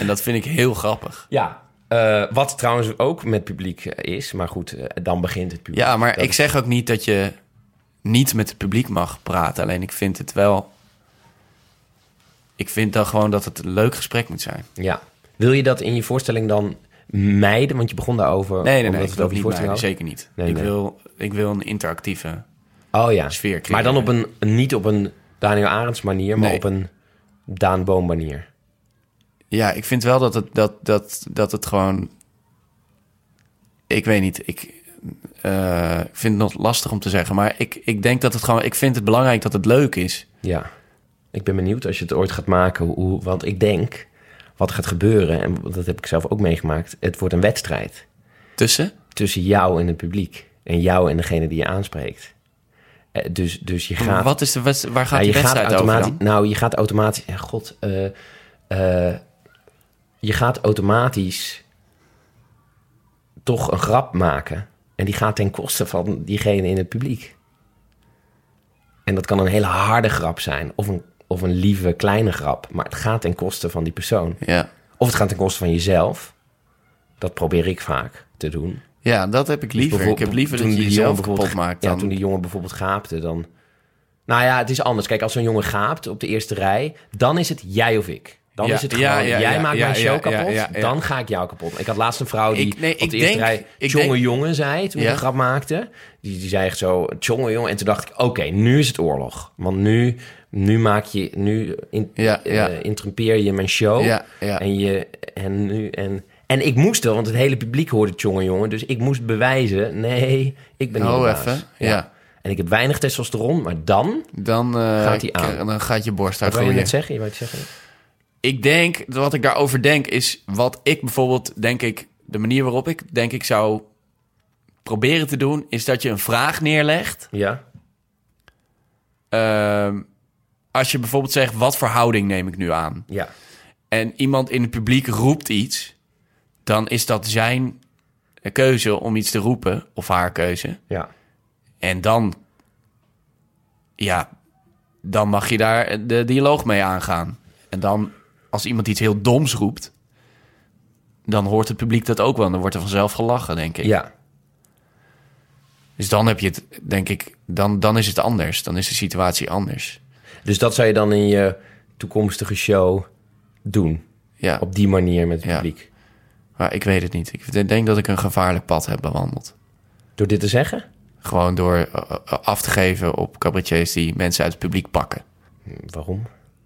en dat vind ik heel grappig. Ja. Eh, wat trouwens ook met publiek is, maar goed, dan begint het publiek. Ja, maar Dat ik zeg ook niet dat je niet met het publiek mag praten. Alleen ik vind het wel... Ik vind dan gewoon dat het een leuk gesprek moet zijn. Ja. Wil je dat in je voorstelling dan mijden? Want je begon daarover. Nee, nee, nee, ik het over niet mijden, zeker niet. Nee, ik, nee. Wil, ik wil een interactieve... Oh ja. sfeer Maar dan op creëren. een, niet op een Daniel Arends manier, maar Nee. op een Daan Boom manier. Ja, ik vind wel dat het, dat, dat, dat het gewoon... Ik weet niet, ik eh, ik vind het nog lastig om te zeggen. Maar ik, ik denk dat het gewoon... Ik vind het belangrijk dat het leuk is. Ja. Ik ben benieuwd als je het ooit gaat maken. Hoe, want ik denk, wat gaat gebeuren, en dat heb ik zelf ook meegemaakt, het wordt een wedstrijd. Tussen? tussen jou en het publiek. En jou en degene die je aanspreekt. Eh, Dus, dus je gaat... Wat is de wedst- waar gaat Ja, die je gaat wedstrijd over automatisch. dan? Nou, je gaat automatisch. Ja, god. eh, je gaat automatisch toch een grap maken. En die gaat ten koste van diegene in het publiek. En dat kan een hele harde grap zijn. Of een, of een lieve kleine grap. Maar het gaat ten koste van die persoon. Ja. Of het gaat ten koste van jezelf. Dat probeer ik vaak te doen. ja, dat heb ik liever. Ik heb liever dat je jezelf kapot maakt Ja, dan... toen die jongen bijvoorbeeld gaapte, dan... Nou ja, het is anders. Kijk, als zo'n jongen gaapt op de eerste rij... dan is het jij of ik. Dan Ja, is het gewoon, ja, jij maakt mijn show kapot, dan ga ik jou kapot. Ik had laatst een vrouw die Ik- nee, op ik de eerste denk- rij jonge denk- jongen zei... toen ik een grap maakte. Die, die zei echt zo, jonge jongen. En toen dacht ik, oké, nu is het oorlog. Want nu, nu maak je... Nu in, eh, interrumpeer je mijn show. En, je, en, nu, en, en ik moest wel, want het hele publiek hoorde jonge jongen. Dus ik moest bewijzen, nee, ik ben niet Oh, even, ja. En ik heb weinig testosteron, maar dan... Dan, eh, Gaat die aan. dan gaat je borst Wat wil je net zeggen? Je wou iets zeggen? Ik denk, wat ik daarover denk, is wat ik bijvoorbeeld, denk ik, de manier waarop ik, denk ik, zou proberen te doen, is dat je een vraag neerlegt. Ja. Ehm, als je bijvoorbeeld zegt, wat voor houding neem ik nu aan? Ja. En iemand in het publiek roept iets, dan is dat zijn keuze om iets te roepen, of haar keuze. Ja. En dan, ja, dan mag je daar de dialoog mee aangaan. En dan, als iemand iets heel doms roept, dan hoort het publiek dat ook wel. Dan wordt er vanzelf gelachen, denk ik. Ja. Dus dan heb je het, denk ik, dan, dan is het anders. Dan is de situatie anders. Dus dat zou je dan in je toekomstige show doen. Ja, Op die manier met het Ja. publiek. maar ik weet het niet. Ik denk dat ik een gevaarlijk pad heb bewandeld. Door dit te zeggen? Gewoon door eh, eh, af te geven op cabaretiers die mensen uit het publiek pakken. Hm, Waarom?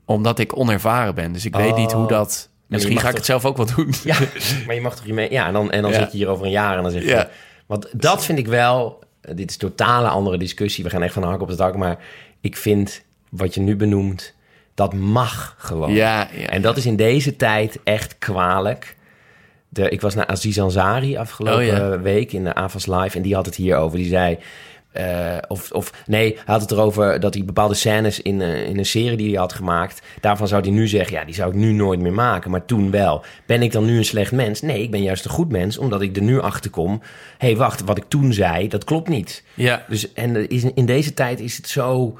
Omdat ik onervaren ben. Dus ik weet niet hoe dat... Misschien ga ik het zelf ook wel doen. Ja, maar je mag toch hiermee... Ja, en dan, en dan Ja. zit je hier over een jaar en dan zeg je... Ja. Want dat vind ik wel... Dit is een totale andere discussie. We gaan echt van de hak op de tak. Maar ik vind wat je nu benoemt... Dat mag gewoon. Ja, ja. En dat is in deze tijd echt kwalijk. De, ik was naar Aziz Ansari afgelopen Oh, ja. week in de AVAS Live... en die had het hierover. Die zei... eh, of, of nee, hij had het erover dat hij bepaalde scènes in, eh, in een serie die hij had gemaakt... daarvan zou hij nu zeggen, ja, die zou ik nu nooit meer maken. Maar toen wel. Ben ik dan nu een slecht mens? Nee, ik ben juist een goed mens, omdat ik er nu achter kom... hé, hey, wacht, wat ik toen zei, dat klopt niet. Ja. Dus en is, in deze tijd is het zo.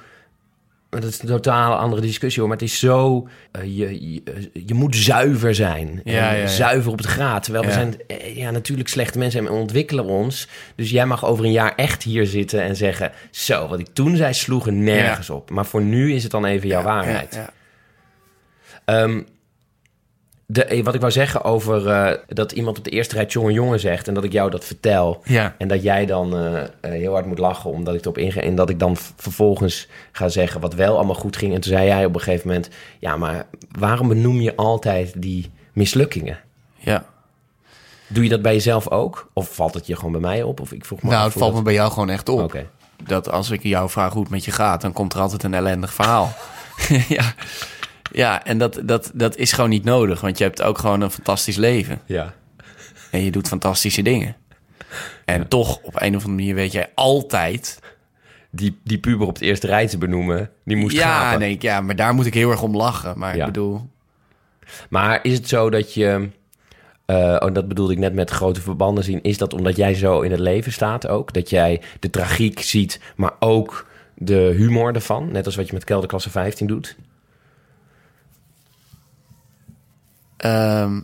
Dat is een totale andere discussie hoor. Maar het is zo. eh, je, je, je moet zuiver zijn. En Ja, ja, ja. Zuiver op het graad. Terwijl we zijn eh, ja, natuurlijk slechte mensen en we ontwikkelen ons. Dus jij mag over een jaar echt hier zitten en zeggen. Zo, wat ik toen zei, sloeg er nergens op. Maar voor nu is het dan even jouw waarheid. Ehm, de, eh, wat ik wou zeggen over eh, dat iemand op de eerste rij jongen jongen zegt. En dat ik jou dat vertel. Ja. En dat jij dan eh, heel hard moet lachen omdat ik erop inga. En dat ik dan vervolgens ga zeggen wat wel allemaal goed ging. En toen zei jij op een gegeven moment... Ja, maar waarom benoem je altijd die mislukkingen? ja. Doe je dat bij jezelf ook? Of valt het je gewoon bij mij op? Of ik vroeg me Nou, het valt me bij jou gewoon echt op. Dat als ik jou vraag hoe het met je gaat, dan komt er altijd een ellendig verhaal. ja. Ja, en dat, dat, dat is gewoon niet nodig, want je hebt ook gewoon een fantastisch leven. Ja. En je doet fantastische dingen. En toch, op een of andere manier weet jij altijd... Die, die puber op het eerste rij te benoemen, die moest ja, gapen. nee, ja, maar daar moet ik heel erg om lachen. Maar Ja. ik bedoel... Maar is het zo dat je... eh, oh, dat bedoelde ik net met grote verbanden zien. Is dat omdat jij zo in het leven staat ook? Dat jij de tragiek ziet, maar ook de humor ervan? Net als wat je met kelderklasse 15 doet? Ehm,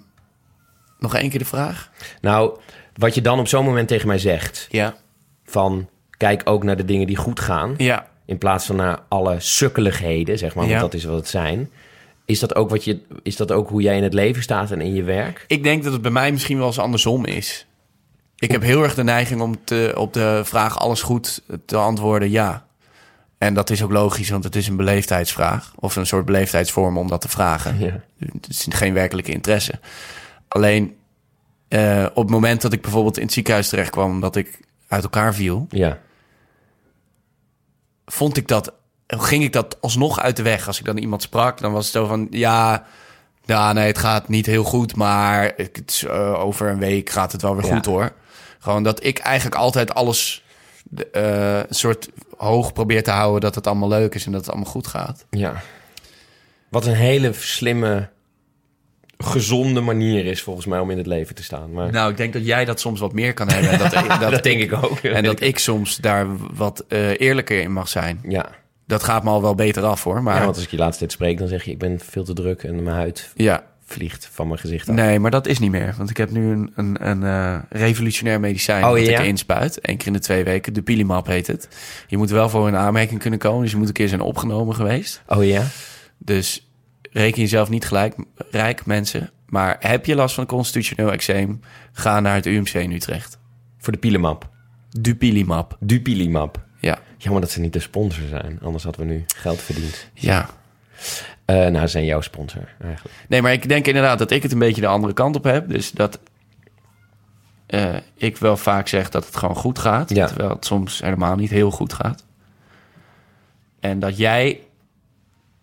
nog één keer de vraag? Nou, wat je dan op zo'n moment tegen mij zegt... Ja. van kijk ook naar de dingen die goed gaan... Ja. in plaats van naar alle sukkeligheden, zeg maar, want Ja. dat is wat het zijn... Is dat, ook wat je, is dat ook hoe jij in het leven staat en in je werk? Ik denk dat het bij mij misschien wel eens andersom is. Ik heb heel erg de neiging om te, op de vraag alles goed te antwoorden ja. En dat is ook logisch, want het is een beleefdheidsvraag. Of een soort beleefdheidsvorm om dat te vragen. Ja. Het is geen werkelijke interesse. Alleen eh, op het moment dat ik bijvoorbeeld in het ziekenhuis terecht kwam... omdat ik uit elkaar viel... Ja, vond ik dat, ging ik dat alsnog uit de weg. Als ik dan iemand sprak, dan was het zo van, ja, ja nee, het gaat niet heel goed, maar het is, eh, over een week gaat het wel weer Ja. goed hoor. Gewoon dat ik eigenlijk altijd alles de, eh, een soort hoog probeer te houden... dat het allemaal leuk is en dat het allemaal goed gaat. Ja. Wat een hele slimme, gezonde manier is volgens mij om in het leven te staan. Maar Nou, ik denk dat jij dat soms wat meer kan hebben. En dat, dat, dat denk ik ook. En dat ik soms daar wat eh, eerlijker in mag zijn. Ja. Dat gaat me al wel beter af, hoor. Maar ja, want als ik je laatste tijd spreek, dan zeg je... ik ben veel te druk en mijn huid ja, vliegt van mijn gezicht af. Nee, maar dat is niet meer. Want ik heb nu een, een, een eh, revolutionair medicijn Oh, dat ja? ik inspuit. Eén keer in de twee weken. De Pilimap heet het. Je moet wel voor een aanmerking kunnen komen. Dus je moet een keer zijn opgenomen geweest. Oh ja? Dus reken jezelf niet gelijk rijk, mensen. Maar heb je last van constitutioneel eczeem? Ga naar het UMC in Utrecht. Voor de Pielemap. Dupilimap. Dupilimap. Ja. Jammer dat ze niet de sponsor zijn. Anders hadden we nu geld verdiend. Ja. Eh, nou, zijn jouw sponsor eigenlijk. Nee, maar ik denk inderdaad dat ik het een beetje de andere kant op heb. Dus dat eh, ik wel vaak zeg dat het gewoon goed gaat. Ja. Terwijl het soms helemaal niet heel goed gaat. En dat jij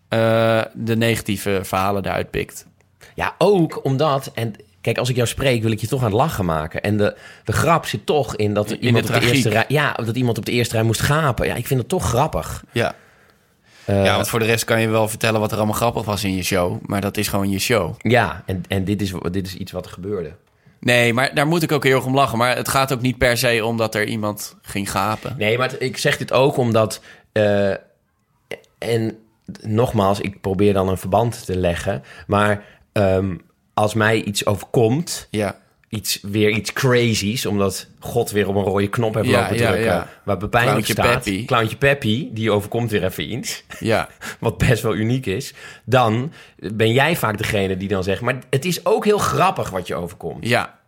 eh, de negatieve verhalen eruit pikt. Ja, ook omdat... En kijk, als ik jou spreek, wil ik je toch aan het lachen maken. En de, de grap zit toch in dat iemand op de eerste rij... Ja, dat iemand op de eerste rij moest gapen. Ja, ik vind het toch grappig. Ja. Eh, ja, want voor de rest kan je wel vertellen wat er allemaal grappig was in je show. Maar dat is gewoon je show. Ja, en, en dit, is, dit is iets wat er gebeurde. Nee, maar daar moet ik ook heel erg om lachen. Maar het gaat ook niet per se om dat er iemand ging gapen. Nee, maar het- ik zeg dit ook omdat... eh, en nogmaals, ik probeer dan een verband te leggen. Maar ehm, als mij iets overkomt... Ja. Iets, weer iets crazies, omdat God weer op een rode knop heeft Ja, lopen ja, drukken. ja. Waar bepijnlijk Clowntje staat. Peppy. Clowntje Peppy, die overkomt weer even iets. Ja. Wat best wel uniek is. Dan ben jij vaak degene die dan zegt... maar het is ook heel grappig wat je overkomt. Ja.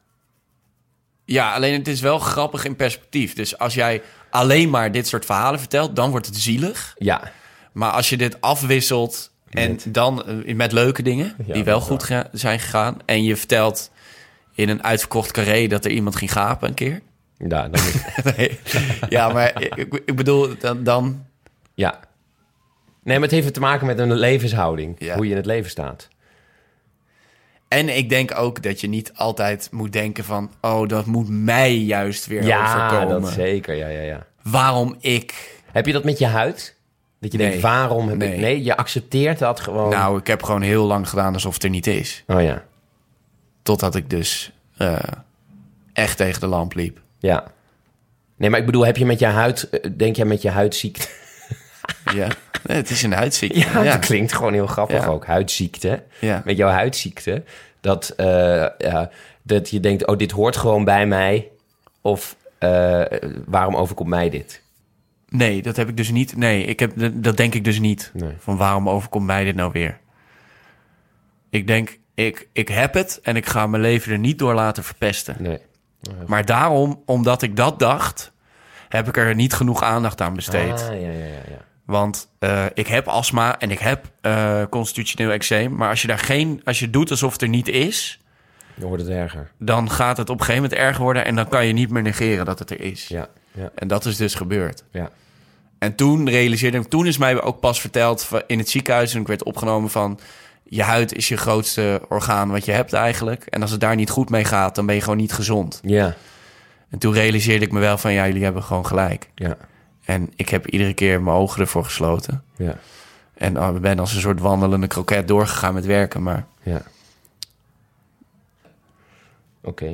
Ja, alleen het is wel grappig in perspectief. Dus als jij alleen maar dit soort verhalen vertelt, dan wordt het zielig. Ja, Maar als je dit afwisselt en dan eh, met leuke dingen die wel goed zijn gegaan, en je vertelt in een uitverkocht carré dat er iemand ging gapen een keer. ja, dan Nee. ja, maar ik, ik bedoel, dan, dan ja. Nee, maar het heeft te maken met een levenshouding. Ja. Hoe je in het leven staat. En ik denk ook dat je niet altijd moet denken van... oh, dat moet mij juist weer Ja, overkomen. dat zeker. Ja, ja, ja. Waarom ik? Heb je dat met je huid? Dat je Nee. denkt, waarom heb ik... Nee. Nee, je accepteert dat gewoon. Nou, ik heb gewoon heel lang gedaan alsof het er niet is. Oh ja, Totdat ik dus eh, echt tegen de lamp liep. ja. Nee, maar ik bedoel, heb je met je huid... eh, Denk jij met je huidziekte... Ja, nee, het is een huidziekte. Ja, ja. dat klinkt gewoon heel grappig Ja. ook. Huidziekte. Ja. Met jouw huidziekte. Dat, eh, ja, dat je denkt, oh, dit hoort gewoon bij mij. Of waarom overkomt mij dit? Nee, dat heb ik dus niet. Nee, ik heb, dat denk ik dus niet. Nee. Van waarom overkomt mij dit nou weer? Ik denk, ik, ik heb het en ik ga mijn leven er niet door laten verpesten. Nee. Maar daarom, omdat ik dat dacht, heb ik er niet genoeg aandacht aan besteed. Ah, ja, ja, ja. Want eh, ik heb astma en ik heb eh, constitutioneel eczeem. Maar als je daar geen, als je doet alsof het er niet is, Dan wordt het erger. dan gaat het op een gegeven moment erger worden en dan kan je niet meer negeren dat het er is. Ja, ja, En dat is dus gebeurd. ja. En toen realiseerde ik, toen is mij ook pas verteld in het ziekenhuis, en ik werd opgenomen van, je huid is je grootste orgaan wat je hebt eigenlijk. En als het daar niet goed mee gaat, dan ben je gewoon niet gezond. Ja, En toen realiseerde ik me wel van, ja, jullie hebben gewoon gelijk. ja, En ik heb iedere keer mijn ogen ervoor gesloten. ja, En oh, ik ben als een soort wandelende kroket doorgegaan met werken. Maar ja. Oké.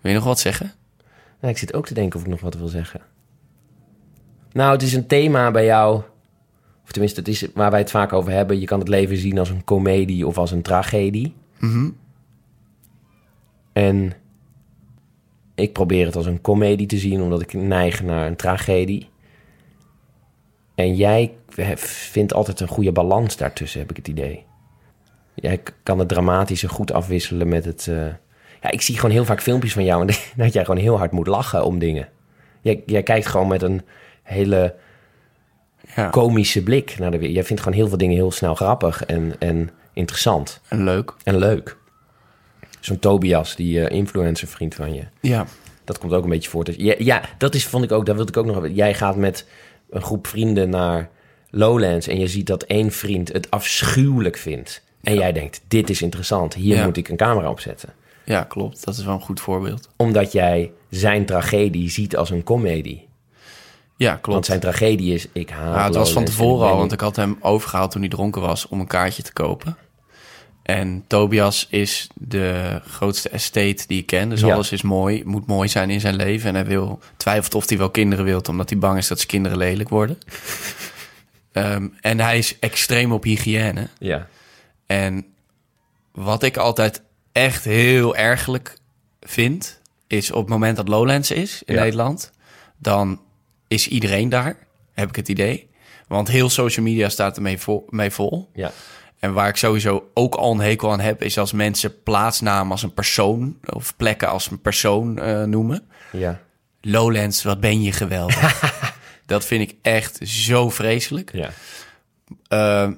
wil je nog wat zeggen? Nou, ik zit ook te denken of ik nog wat wil zeggen. Nou, het is een thema bij jou. Of tenminste, het is waar wij het vaak over hebben. Je kan het leven zien als een komedie of als een tragedie. En ik probeer het als een komedie te zien, omdat ik neig naar een tragedie. En jij vindt altijd een goede balans daartussen, heb ik het idee. Jij kan het dramatische goed afwisselen met het... eh, Ja, ik zie gewoon heel vaak filmpjes van jou... en dat jij gewoon heel hard moet lachen om dingen. Jij, jij kijkt gewoon met een hele Ja, komische blik naar de wereld. Jij vindt gewoon heel veel dingen heel snel grappig en, en interessant en leuk. en leuk. Zo'n Tobias, die eh, influencer vriend van je. Ja, Dat komt ook een beetje voort. Ja, ja, dat is, vond ik ook, daar wilde ik ook nog... hebben. Jij gaat met een groep vrienden naar Lowlands... en je ziet dat één vriend het afschuwelijk vindt. En jij denkt, dit is interessant. Hier Ja. moet ik een camera op zetten. ja, klopt. Dat is wel een goed voorbeeld. Omdat jij zijn tragedie ziet als een komedie. Ja, klopt. Want zijn tragedie is, ik haat Ja, het was van tevoren al, want ik had hem overgehaald toen hij dronken was om een kaartje te kopen. En Tobias is de grootste estate die ik ken. Dus Ja. alles is mooi, moet mooi zijn in zijn leven. En hij wil, twijfelt of hij wel kinderen wilt, omdat hij bang is dat zijn kinderen lelijk worden. Ehm, en hij is extreem op hygiëne. Ja, En wat ik altijd echt heel ergelijk vind, is op het moment dat Lowlands is in Ja. Nederland, dan is iedereen daar, heb ik het idee. Want heel social media staat ermee vol. Mee vol. ja, En waar ik sowieso ook al een hekel aan heb, is als mensen plaatsnamen als een persoon of plekken als een persoon eh, noemen. ja, Lowlands, wat ben je geweldig. Dat vind ik echt zo vreselijk. ja. Uh,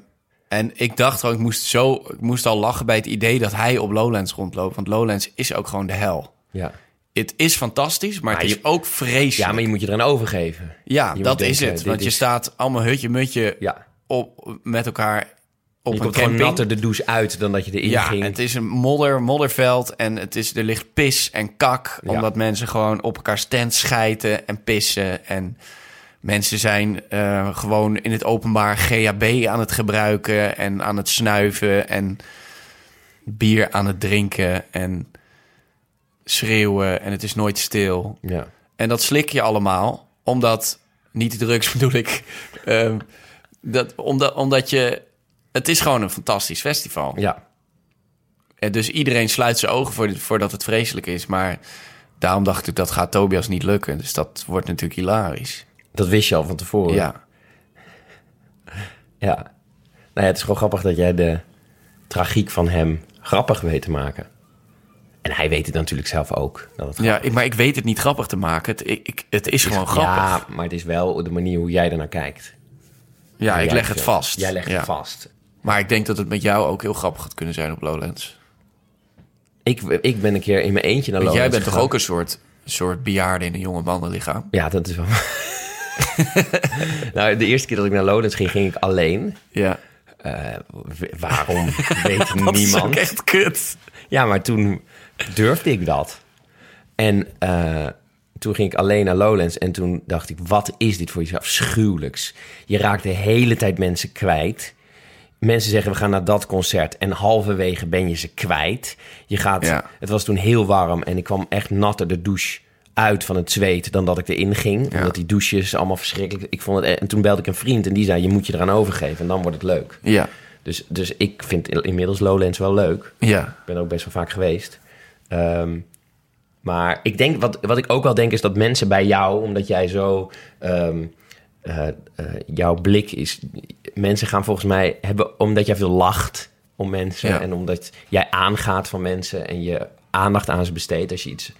en ik dacht gewoon, ik moest, zo, ik moest al lachen bij het idee dat hij op Lowlands rondloopt. Want Lowlands is ook gewoon de hel. ja. Het is fantastisch, maar het Maar is je- ook vreselijk. Ja, maar je moet je eraan overgeven. Ja, je dat is het. Want je is- staat allemaal hutje-mutje Ja. op, met elkaar op je een komt gewoon natter de douche uit dan dat je erin ja, ging. het is een modder, modderveld en het is, er ligt pis en kak. Ja. Omdat mensen gewoon op elkaar stand schijten en pissen. En mensen zijn eh, gewoon in het openbaar GHB aan het gebruiken en aan het snuiven en bier aan het drinken en schreeuwen en het is nooit stil. Ja. En dat slik je allemaal, omdat, niet de drugs bedoel ik, ehm, dat, omdat, omdat je, het is gewoon een fantastisch festival. ja, En dus iedereen sluit zijn ogen voor, voordat het vreselijk is. Maar daarom dacht ik, dat gaat Tobias niet lukken. Dus dat wordt natuurlijk hilarisch. dat wist je al van tevoren. Ja, Ja. Nou ja, het is gewoon grappig dat jij de tragiek van hem grappig weet te maken. En hij weet het natuurlijk zelf ook. Dat het ja ik, maar ik weet het niet grappig te maken. Het, ik, ik- het is gewoon grappig. Ja, Ja, maar het is wel de manier hoe jij ernaar kijkt. ik Jij leg het vast. Jij legt Ja. het vast. Maar ik denk dat het met jou ook heel grappig gaat kunnen zijn op Lowlands. Ik, ik ben een keer in mijn eentje naar Want jij Lowlands bent toch ook een soort, soort bejaarde in een jonge mannenlichaam? Ja, dat is wel... nou, de eerste keer dat ik naar Lowlands ging, ging ik alleen. Ja. Eh, waarom, weet Dat is niemand. echt kut. Ja, maar toen durfde ik dat. En eh, toen ging ik alleen naar Lowlands en toen dacht ik, wat is dit voor iets afschuwelijks? Je raakt de hele tijd mensen kwijt. Mensen zeggen, we gaan naar dat concert en halverwege ben je ze kwijt. Je gaat, Ja. het was toen heel warm en ik kwam echt natter de douche uit van het zweet dan dat ik erin ging. Ja. Omdat die douches allemaal verschrikkelijk... Ik vond het, e- en toen belde ik een vriend en die zei, je moet je eraan overgeven en dan wordt het leuk. Ja. Dus, dus ik vind inmiddels Lowlands wel leuk. Ja. Ik ben ook best wel vaak geweest. Ehm, maar ik denk, wat, wat ik ook wel denk, is dat mensen bij jou, omdat jij zo. ehm, eh, eh, jouw blik is. Mensen gaan volgens mij hebben, omdat jij veel lacht om mensen. Ja. En omdat jij aangaat van mensen en je aandacht aan ze besteedt. Als je iets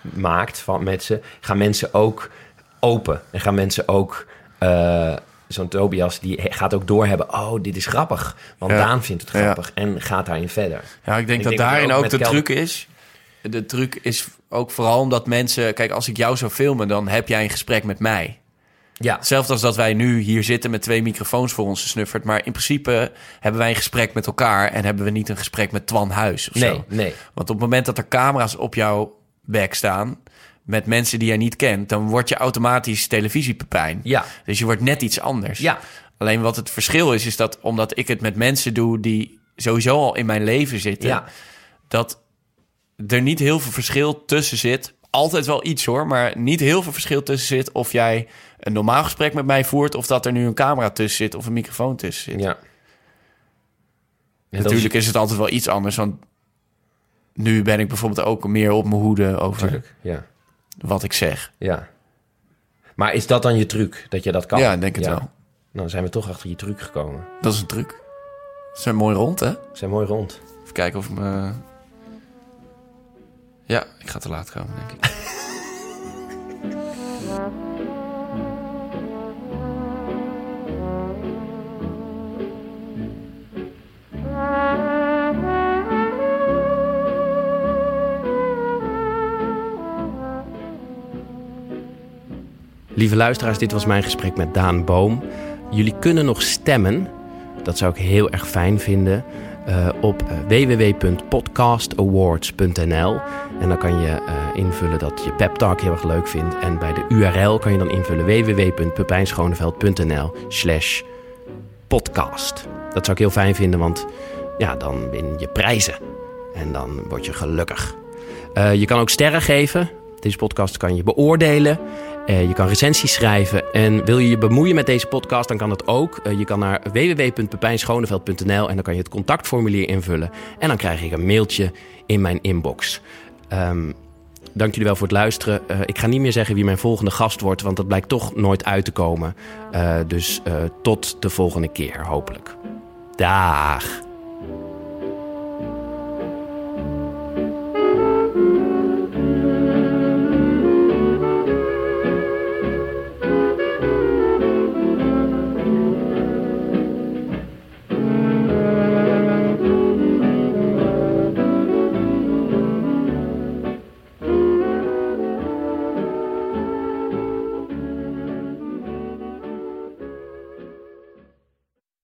maakt van, met ze, gaan mensen ook open. En gaan mensen ook. eh, Zo'n Tobias, die gaat ook doorhebben. Oh, dit is grappig. Want Ja. Daan vindt het Ja. grappig. En gaat daarin verder. Ja, ik denk Ik dat denk dat daarin ook de Kelder- truc is. De truc is ook vooral omdat mensen... Kijk, als ik jou zou filmen, dan heb jij een gesprek met mij. Ja, Hetzelfde als dat wij nu hier zitten met twee microfoons voor ons gesnufferd. Maar in principe hebben wij een gesprek met elkaar... en hebben we niet een gesprek met Twan Huis of nee, zo. nee. Want op het moment dat er camera's op jouw bek staan... met mensen die jij niet kent... dan word je automatisch televisiepepijn. Ja, Dus je wordt net iets anders. ja, Alleen wat het verschil is, is dat omdat ik het met mensen doe... die sowieso al in mijn leven zitten... ja. dat er niet heel veel verschil tussen zit. Altijd wel iets hoor, maar niet heel veel verschil tussen zit of jij een normaal gesprek met mij voert of dat er nu een camera tussen zit of een microfoon tussen zit. ja. En Natuurlijk is het altijd wel iets anders, want nu ben ik bijvoorbeeld ook meer op mijn hoede over ja, wat ik zeg. ja. Maar is dat dan je truc, dat je dat kan? Ja, denk het wel. Nou, dan zijn we toch achter je truc gekomen. Dat is een truc. Ze zijn mooi rond, hè? We zijn mooi rond. Even kijken of ik me... Ja, ik ga te laat komen, denk ik. Lieve luisteraars, dit was mijn gesprek met Daan Boom. Jullie kunnen nog stemmen. Dat zou ik heel erg fijn vinden. Eh, op eh, www.podcastawards.nl. En dan kan je eh, invullen dat je Pep Talk heel erg leuk vindt. En bij de URL kan je dan invullen www.pepijnschoneveld.nl slash podcast. Dat zou ik heel fijn vinden, want ja, dan win je prijzen. En dan word je gelukkig. Je kan ook sterren geven. Deze podcast kan je beoordelen. Eh, je kan recensies schrijven. En wil je je bemoeien met deze podcast, dan kan dat ook. Eh, je kan naar www.pepijnschoneveld.nl en dan kan je het contactformulier invullen. En dan krijg ik een mailtje in mijn inbox. Ehm, dank jullie wel voor het luisteren. Eh, ik ga niet meer zeggen wie mijn volgende gast wordt, want dat blijkt toch nooit uit te komen. Dus tot de volgende keer, hopelijk. Daag.